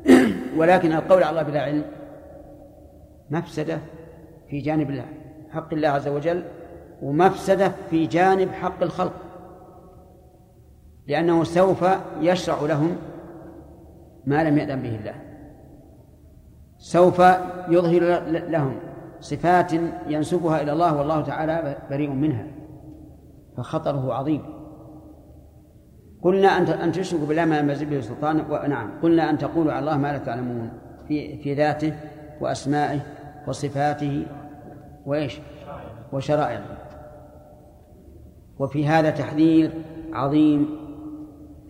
[SPEAKER 1] ولكن القول على الله بلا علم مفسدة في جانب الله حق الله عز وجل ومفسدة في جانب حق الخلق. لأنه سوف يشرع لهم ما لم يأذن به الله. سوف يظهر لهم صفات ينسبها إلى الله والله تعالى بريء منها فخطره عظيم. قلنا أن أن تشركوا بالله ما لم به سلطان ونعم قلنا أن تقولوا على الله ما لا تعلمون في في ذاته وأسمائه وصفاته وإيش؟ وشرائعه. وفي هذا تحذير عظيم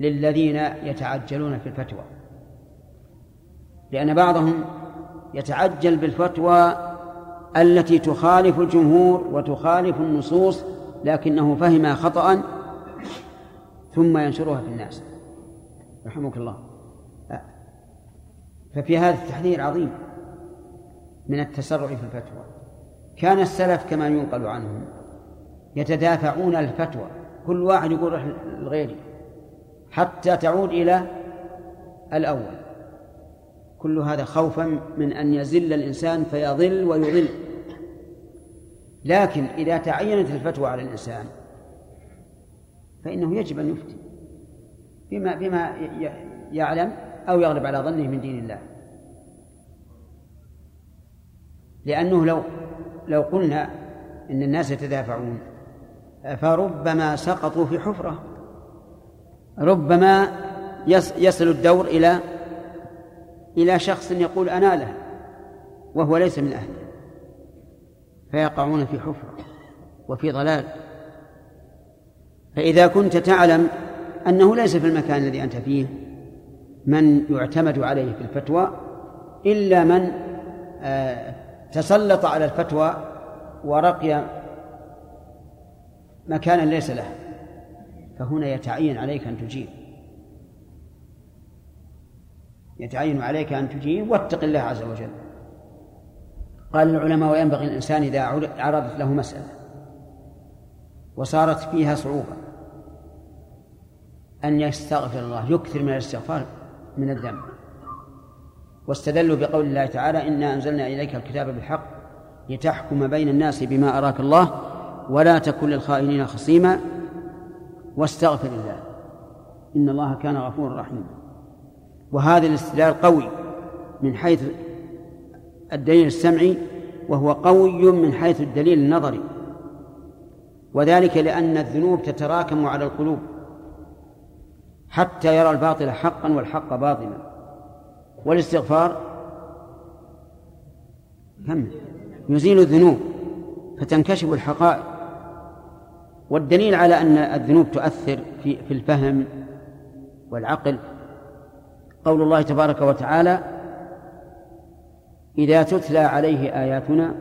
[SPEAKER 1] للذين يتعجلون في الفتوى. لأن بعضهم يتعجل بالفتوى التي تخالف الجمهور وتخالف النصوص لكنه فهم خطأ ثم ينشرها في الناس. رحمك الله. ففي هذا التحذير عظيم من التسرع في الفتوى. كان السلف كما ينقل عنهم يتدافعون الفتوى. كل واحد يقول روح لغيري حتى تعود إلى الأول. كل هذا خوفا من أن يزل الإنسان فيضل ويضل. لكن إذا تعينت الفتوى على الإنسان فإنه يجب أن يفتي بما بما يعلم أو يغلب على ظنه من دين الله. لأنه لو لو قلنا إن الناس يتدافعون فربما سقطوا في حفرة ربما يصل الدور إلى إلى شخص يقول أنا له وهو ليس من أهله فيقعون في حفرة وفي ضلال. فإذا كنت تعلم أنه ليس في المكان الذي أنت فيه من يعتمد عليه في الفتوى إلا من آه، تسلط على الفتوى ورقي مكانا ليس له فهنا يتعين عليك أن تجيب. يتعين عليك أن تجيب واتق الله عز وجل. قال العلماء وينبغي الإنسان إذا عرضت له مسألة وصارت فيها صعوبة أن يستغفر الله يكثر من الاستغفار من الذنب. واستدلوا بقول الله تعالى إنا أنزلنا إليك الكتاب بالحق لتحكم بين الناس بما أراك الله ولا تكن للخائنين خصيما. واستغفر الله إن الله كان غفورا رحيما. وهذا الاستدلال قوي من حيث الدليل السمعي وهو قوي من حيث الدليل النظري. وذلك لأن الذنوب تتراكم على القلوب. حتى يرى الباطل حقا والحق باطلا. والاستغفار كمل يزيل الذنوب فتنكشف الحقائق. والدليل على أن الذنوب تؤثر في في الفهم والعقل قول الله تبارك وتعالى إذا تتلى عليه آياتنا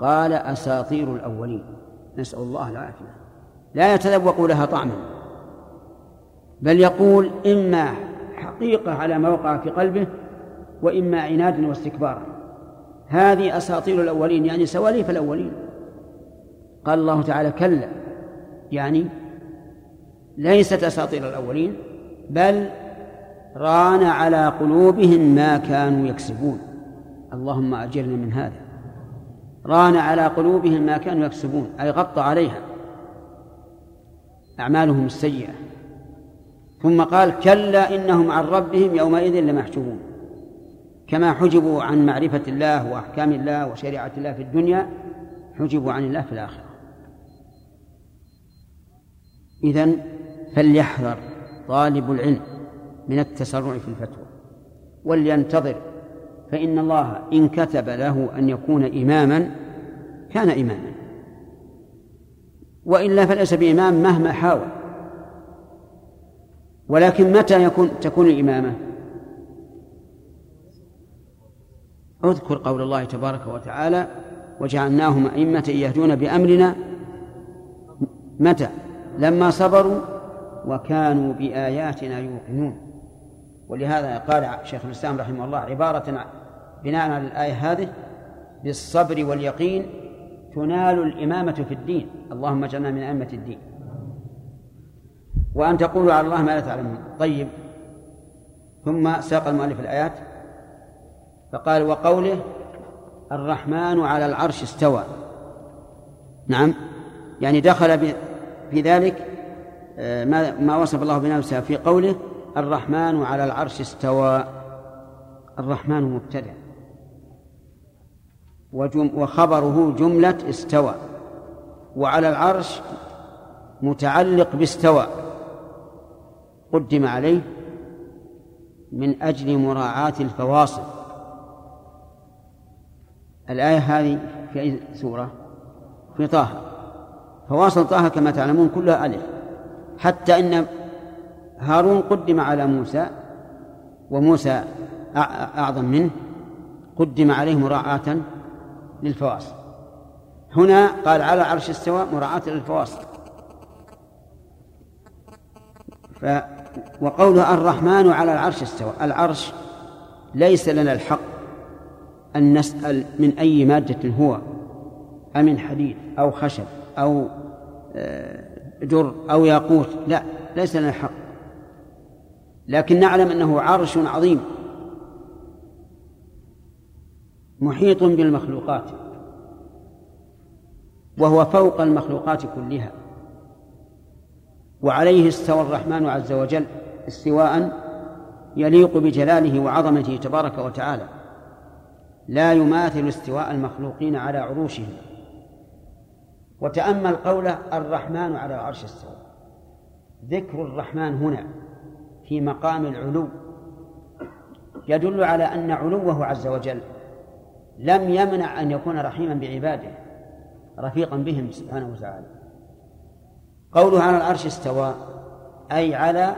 [SPEAKER 1] قال أساطير الأولين. نسأل الله العافية. لا يتذوق لها طعما. بل يقول إما حقيقة على ما وقع في قلبه وإما عنادا واستكبارا هذه أساطير الأولين يعني سواليف الأولين. قال الله تعالى كلا يعني ليست أساطير الأولين بل ران على قلوبهم ما كانوا يكسبون. اللهم أجرنا من هذا. ران على قلوبهم ما كانوا يكسبون أي غطى عليها أعمالهم السيئة. ثم قال كلا إنهم عن ربهم يومئذ لمحجوبون. كما حجبوا عن معرفة الله وأحكام الله وشريعة الله في الدنيا حجبوا عن الله في الآخرة. إذن فليحذر طالب العلم من التسرع في الفتوى ولينتظر فإن الله إن كتب له أن يكون إماما كان إماما. وإلا فليس بإمام مهما حاول. ولكن متى يكون تكون الإمامة؟ اذكر قول الله تبارك وتعالى وجعلناهم أئمة يهدون بأمرنا. متى؟ لما صبروا وكانوا بآياتنا يوقنون. ولهذا قال شيخ الإسلام رحمه الله عبارة بناء على الآية هذه بالصبر واليقين تنال الإمامة في الدين. اللهم اجعلنا من أئمة الدين. وأن تقولوا على الله ما لا تعلمون. طيب. ثم ساق المؤلف الآيات فقال وقوله الرحمن على العرش استوى. نعم. يعني دخل في ذلك آه، ما ما وصف الله بنفسه في قوله الرحمن على العرش استوى. الرحمن مبتدأ وخبره جملة استوى. وعلى العرش متعلق باستوى. قدم عليه من أجل مراعاة الفواصل. الآية هذه في أي سورة؟ في طه. فواصل طه كما تعلمون كلها ألف. حتى إن هارون قدم على موسى وموسى أعظم منه قدم عليه مراعاة للفواصل. هنا قال على عرش استوى مراعاة للفواصل. ف وقوله الرحمن على العرش استوى. العرش ليس لنا الحق أن نسأل من أي مادة هو أمن حديد أو خشب أو آه، أو ياقوت. لا ليس لنا الحق. لكن نعلم أنه عرش عظيم محيط بالمخلوقات وهو فوق المخلوقات كلها. وعليه استوى الرحمن عز وجل استواء يليق بجلاله وعظمته تبارك وتعالى. لا يماثل استواء المخلوقين على عروشهم. وتأمل قوله الرحمن على العرش استوى. ذكر الرحمن هنا في مقام العلو يدل على أن علوه عز وجل لم يمنع أن يكون رحيما بعباده رفيقا بهم سبحانه وتعالى. قوله على العرش استوى أي على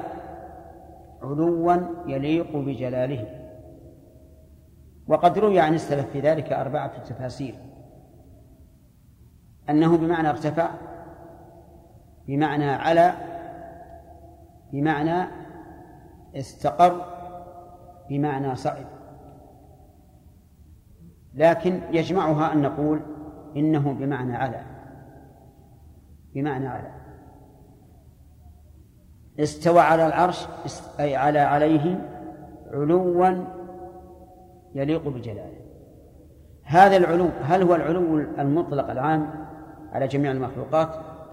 [SPEAKER 1] علوا يليق بجلاله. وقد روي عن السلف في ذلك أربعة تفاسير. أنه بمعنى ارتفع بمعنى على بمعنى استقر بمعنى صعد. لكن يجمعها أن نقول إنه بمعنى على بمعنى على استوى على العرش أي على عليه علوا يليق بجلاله. هذا العلو هل هو العلو المطلق العام على جميع المخلوقات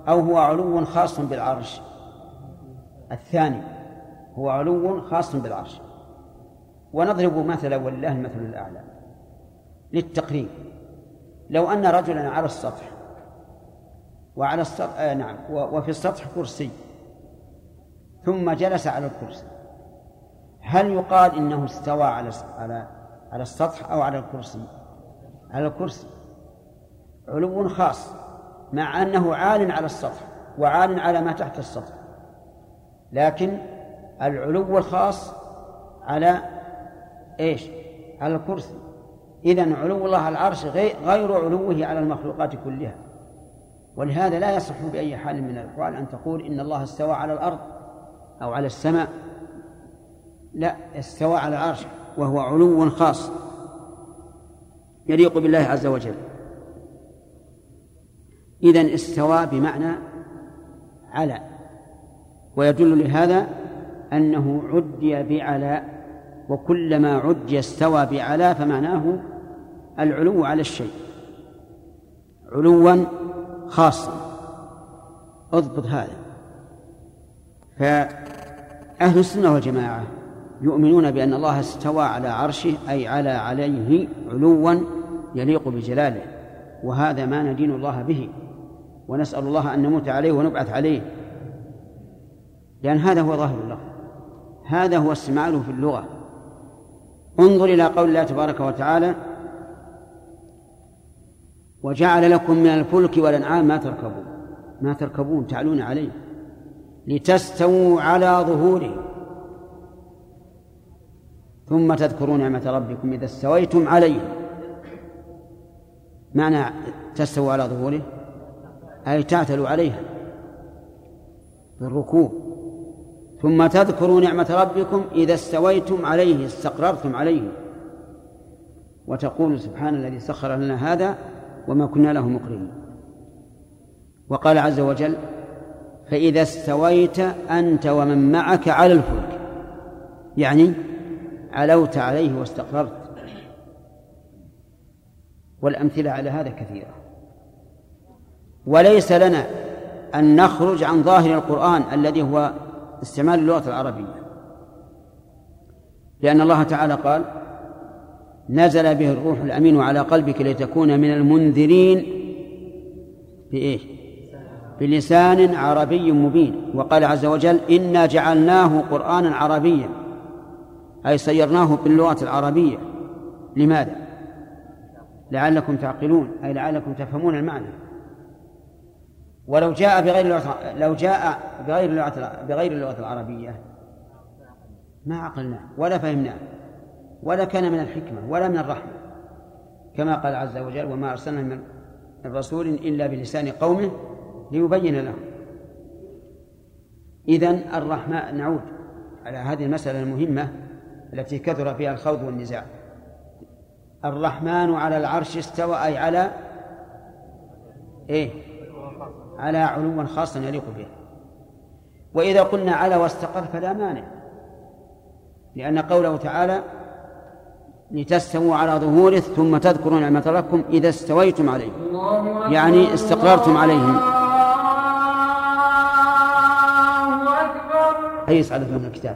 [SPEAKER 1] أو هو علو خاص بالعرش؟ الثاني هو علو خاص بالعرش. ونضرب مثلا ولله المثل الأعلى للتقريب. لو أن رجلا على السطح وعلى السطح آه نعم وفي السطح كرسي ثم جلس على الكرسي. هل يقال إنه استوى على على على السطح أو على الكرسي؟ على الكرسي. علو خاص مع أنه عال على السطح وعال على ما تحت السطح. لكن العلو الخاص على إيش؟ على الكرسي. إذا علو الله على العرش غير علوه على المخلوقات كلها. ولهذا لا يصح بأي حال من الأحوال أن تقول إن الله استوى على الأرض. أو على السماء لا استوى على العرش وهو علو خاص يليق بالله عز وجل. إذا استوى بمعنى على ويدل لهذا أنه عدي بعلى وكلما عدي استوى بعلى فمعناه العلو على الشيء. علوا خاصا. اضبط هذا. فأهل السنة والجماعة يؤمنون بأن الله استوى على عرشه أي على عليه علوا يليق بجلاله وهذا ما ندين الله به ونسأل الله أن نموت عليه ونبعث عليه. لأن هذا هو ظاهر الله هذا هو استعماله في اللغة. انظر إلى قول الله تبارك وتعالى وجعل لكم من الفلك والأنعام ما تركبون. ما تركبون تعلون عليه. لتستووا على ظهوره ثم تذكروا نعمة ربكم إذا استويتم عليه معنى تستووا على ظهوره؟ أي تعتلوا عليها. بالركوب ثم تذكروا نعمة ربكم إذا استويتم عليه استقررتم عليه. وتقول سبحان الذي سخر لنا هذا وما كنا له مقرنين. وقال عز وجل فإذا استويت أنت ومن معك على الفلك. يعني علوت عليه واستقررت والأمثلة على هذا كثيرة. وليس لنا أن نخرج عن ظاهر القرآن الذي هو استعمال اللغة العربية. لأن الله تعالى قال نزل به الروح الأمين على قلبك لتكون من المنذرين. بإيش؟ بلسان عربي مبين. وقال عز وجل إنا جعلناه قرآنا عربيا. أي صيرناه باللغة العربية. لماذا؟ لعلكم تعقلون أي لعلكم تفهمون المعنى. ولو جاء بغير اللغة لو جاء بغير اللغة بغير اللغة العربية ما عقلناه ولا فهمناه ولا كان من الحكمة ولا من الرحمة. كما قال عز وجل وما أرسلنا من رسول إلا بلسان قومه ليبين لهم. إذن الرحمن نعود على هذه المسألة المهمة التي كثر فيها الخوض والنزاع. الرحمن على العرش استوى أي على إيه؟ على علوا خاصا يليق به. وإذا قلنا على واستقر فلا مانع لأن قوله تعالى لتستووا على ظهوره ثم تذكروا نعمة ربكم إذا استويتم عليه. يعني استقررتم عليهم. أي يسعد من الكتاب؟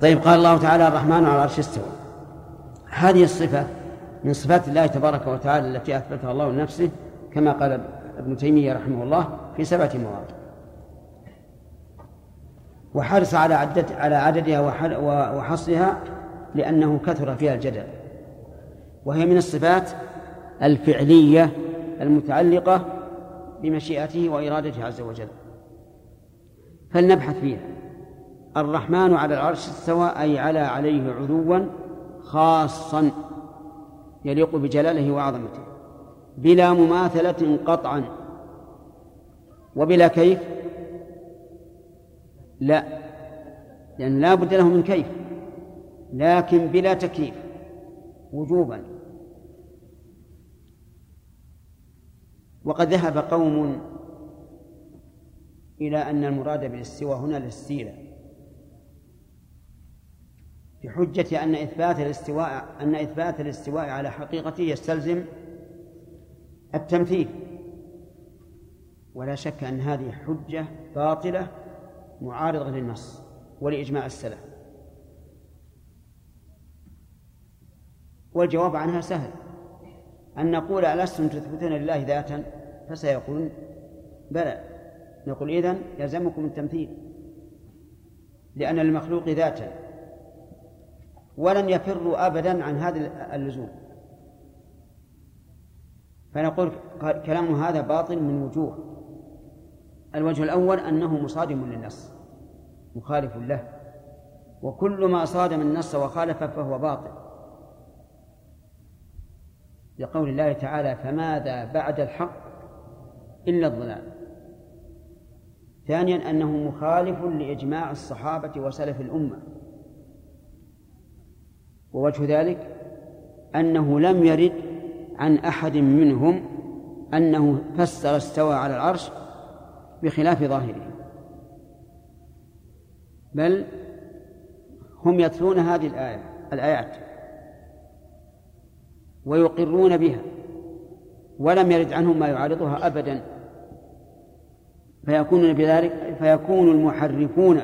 [SPEAKER 1] طيب قال الله تعالى الرحمن على العرش استوى. هذه الصفة من صفات الله تبارك وتعالى التي أثبتها الله لنفسه كما قال ابن تيمية رحمه الله في سبعة مواضع وحرص على عدد على عددها وحصرها لأنه كثر فيها الجدل. وهي من الصفات الفعلية المتعلقة بمشيئته وإرادته عز وجل. فلنبحث فيها. الرحمن على العرش استوى أي على عليه علوا خاصا يليق بجلاله وعظمته. بلا مماثلة قطعا. وبلا كيف؟ لا. لأن لا بد له من كيف. لكن بلا تكييف وجوبا. وقد ذهب قوم إلى أن المراد بالاستواء هنا الاستيلاء بحجة أن إثبات الاستواء أن إثبات الاستواء على حقيقته يستلزم التمثيل. ولا شك أن هذه حجة باطلة معارضة للنص ولإجماع السلف. والجواب عنها سهل. أن نقول ألستم تثبتون لله ذاتا؟ فسيقولون بلى. نقول إذن يلزمكم التمثيل. لأن المخلوق ذاتا. ولن يفروا أبدا عن هذا اللزوم. فنقول كلام هذا باطل من وجوه. الوجه الأول أنه مصادم للنص. مخالف له. وكل ما صادم النص وخالف فهو باطل. لقول الله تعالى فماذا بعد الحق إلا الضلال. ثانيا أنه مخالف لإجماع الصحابة وسلف الأمة. ووجه ذلك أنه لم يرد عن أحد منهم أنه فسر استوى على العرش بخلاف ظاهره. بل هم يتلون هذه الآية الآيات. ويقرون بها ولم يرد عنهم ما يعارضها أبدا. فيكون بذلك فيكون المحرفون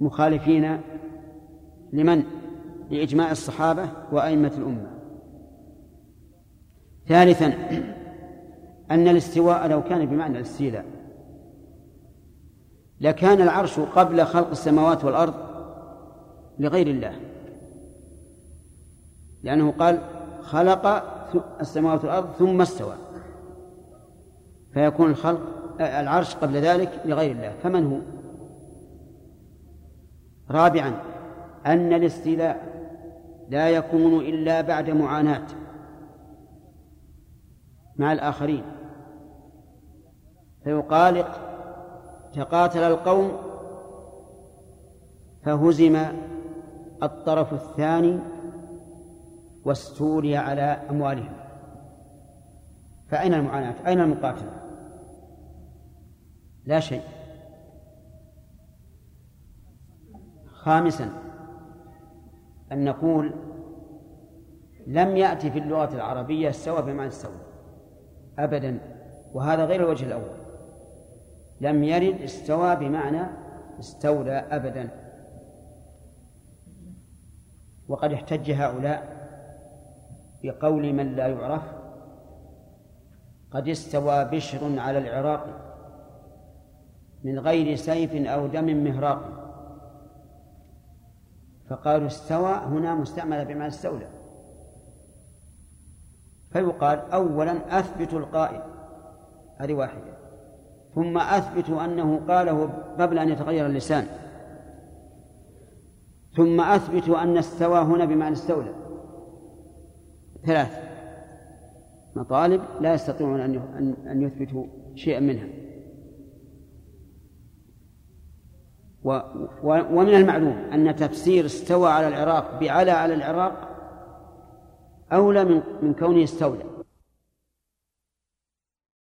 [SPEAKER 1] مخالفين لمن؟ لإجماع الصحابة وأئمة الأمة. ثالثا أن الاستواء لو كان بمعنى الاستيلاء لكان العرش قبل خلق السماوات والأرض لغير الله. لأنه قال خلق السماوات والأرض ثم استوى. فيكون الخلق العرش قبل ذلك لغير الله. فمن هو؟ رابعا أن الاستيلاء لا يكون إلا بعد معاناة مع الآخرين. فيقال تقاتل القوم فهزم الطرف الثاني واستولي على أموالهم. فأين المعاناة؟ أين المقاتلة؟ لا شيء. خامسا أن نقول لم يأتي في اللغة العربية استوى بمعنى استوى أبدا. وهذا غير الوجه الأول. لم يرد استوى بمعنى استولى أبدا. وقد احتج هؤلاء بقول من لا يعرف قد استوى بشر على العراق من غير سيف أو دم مهراق. فقالوا استوى هنا مستعملة بمعنى استولى. فيقال أولا أثبت القائل هذه واحدة. ثم أثبت أنه قاله قبل أن يتغير اللسان. ثم أثبت أن استوى هنا بمعنى استولى. ثلاث. مطالب لا يستطيعون أن أن يثبتوا شيئا منها. ومن المعلوم أن تفسير استوى على العراق بعلى على العراق أولى من من كونه استولى.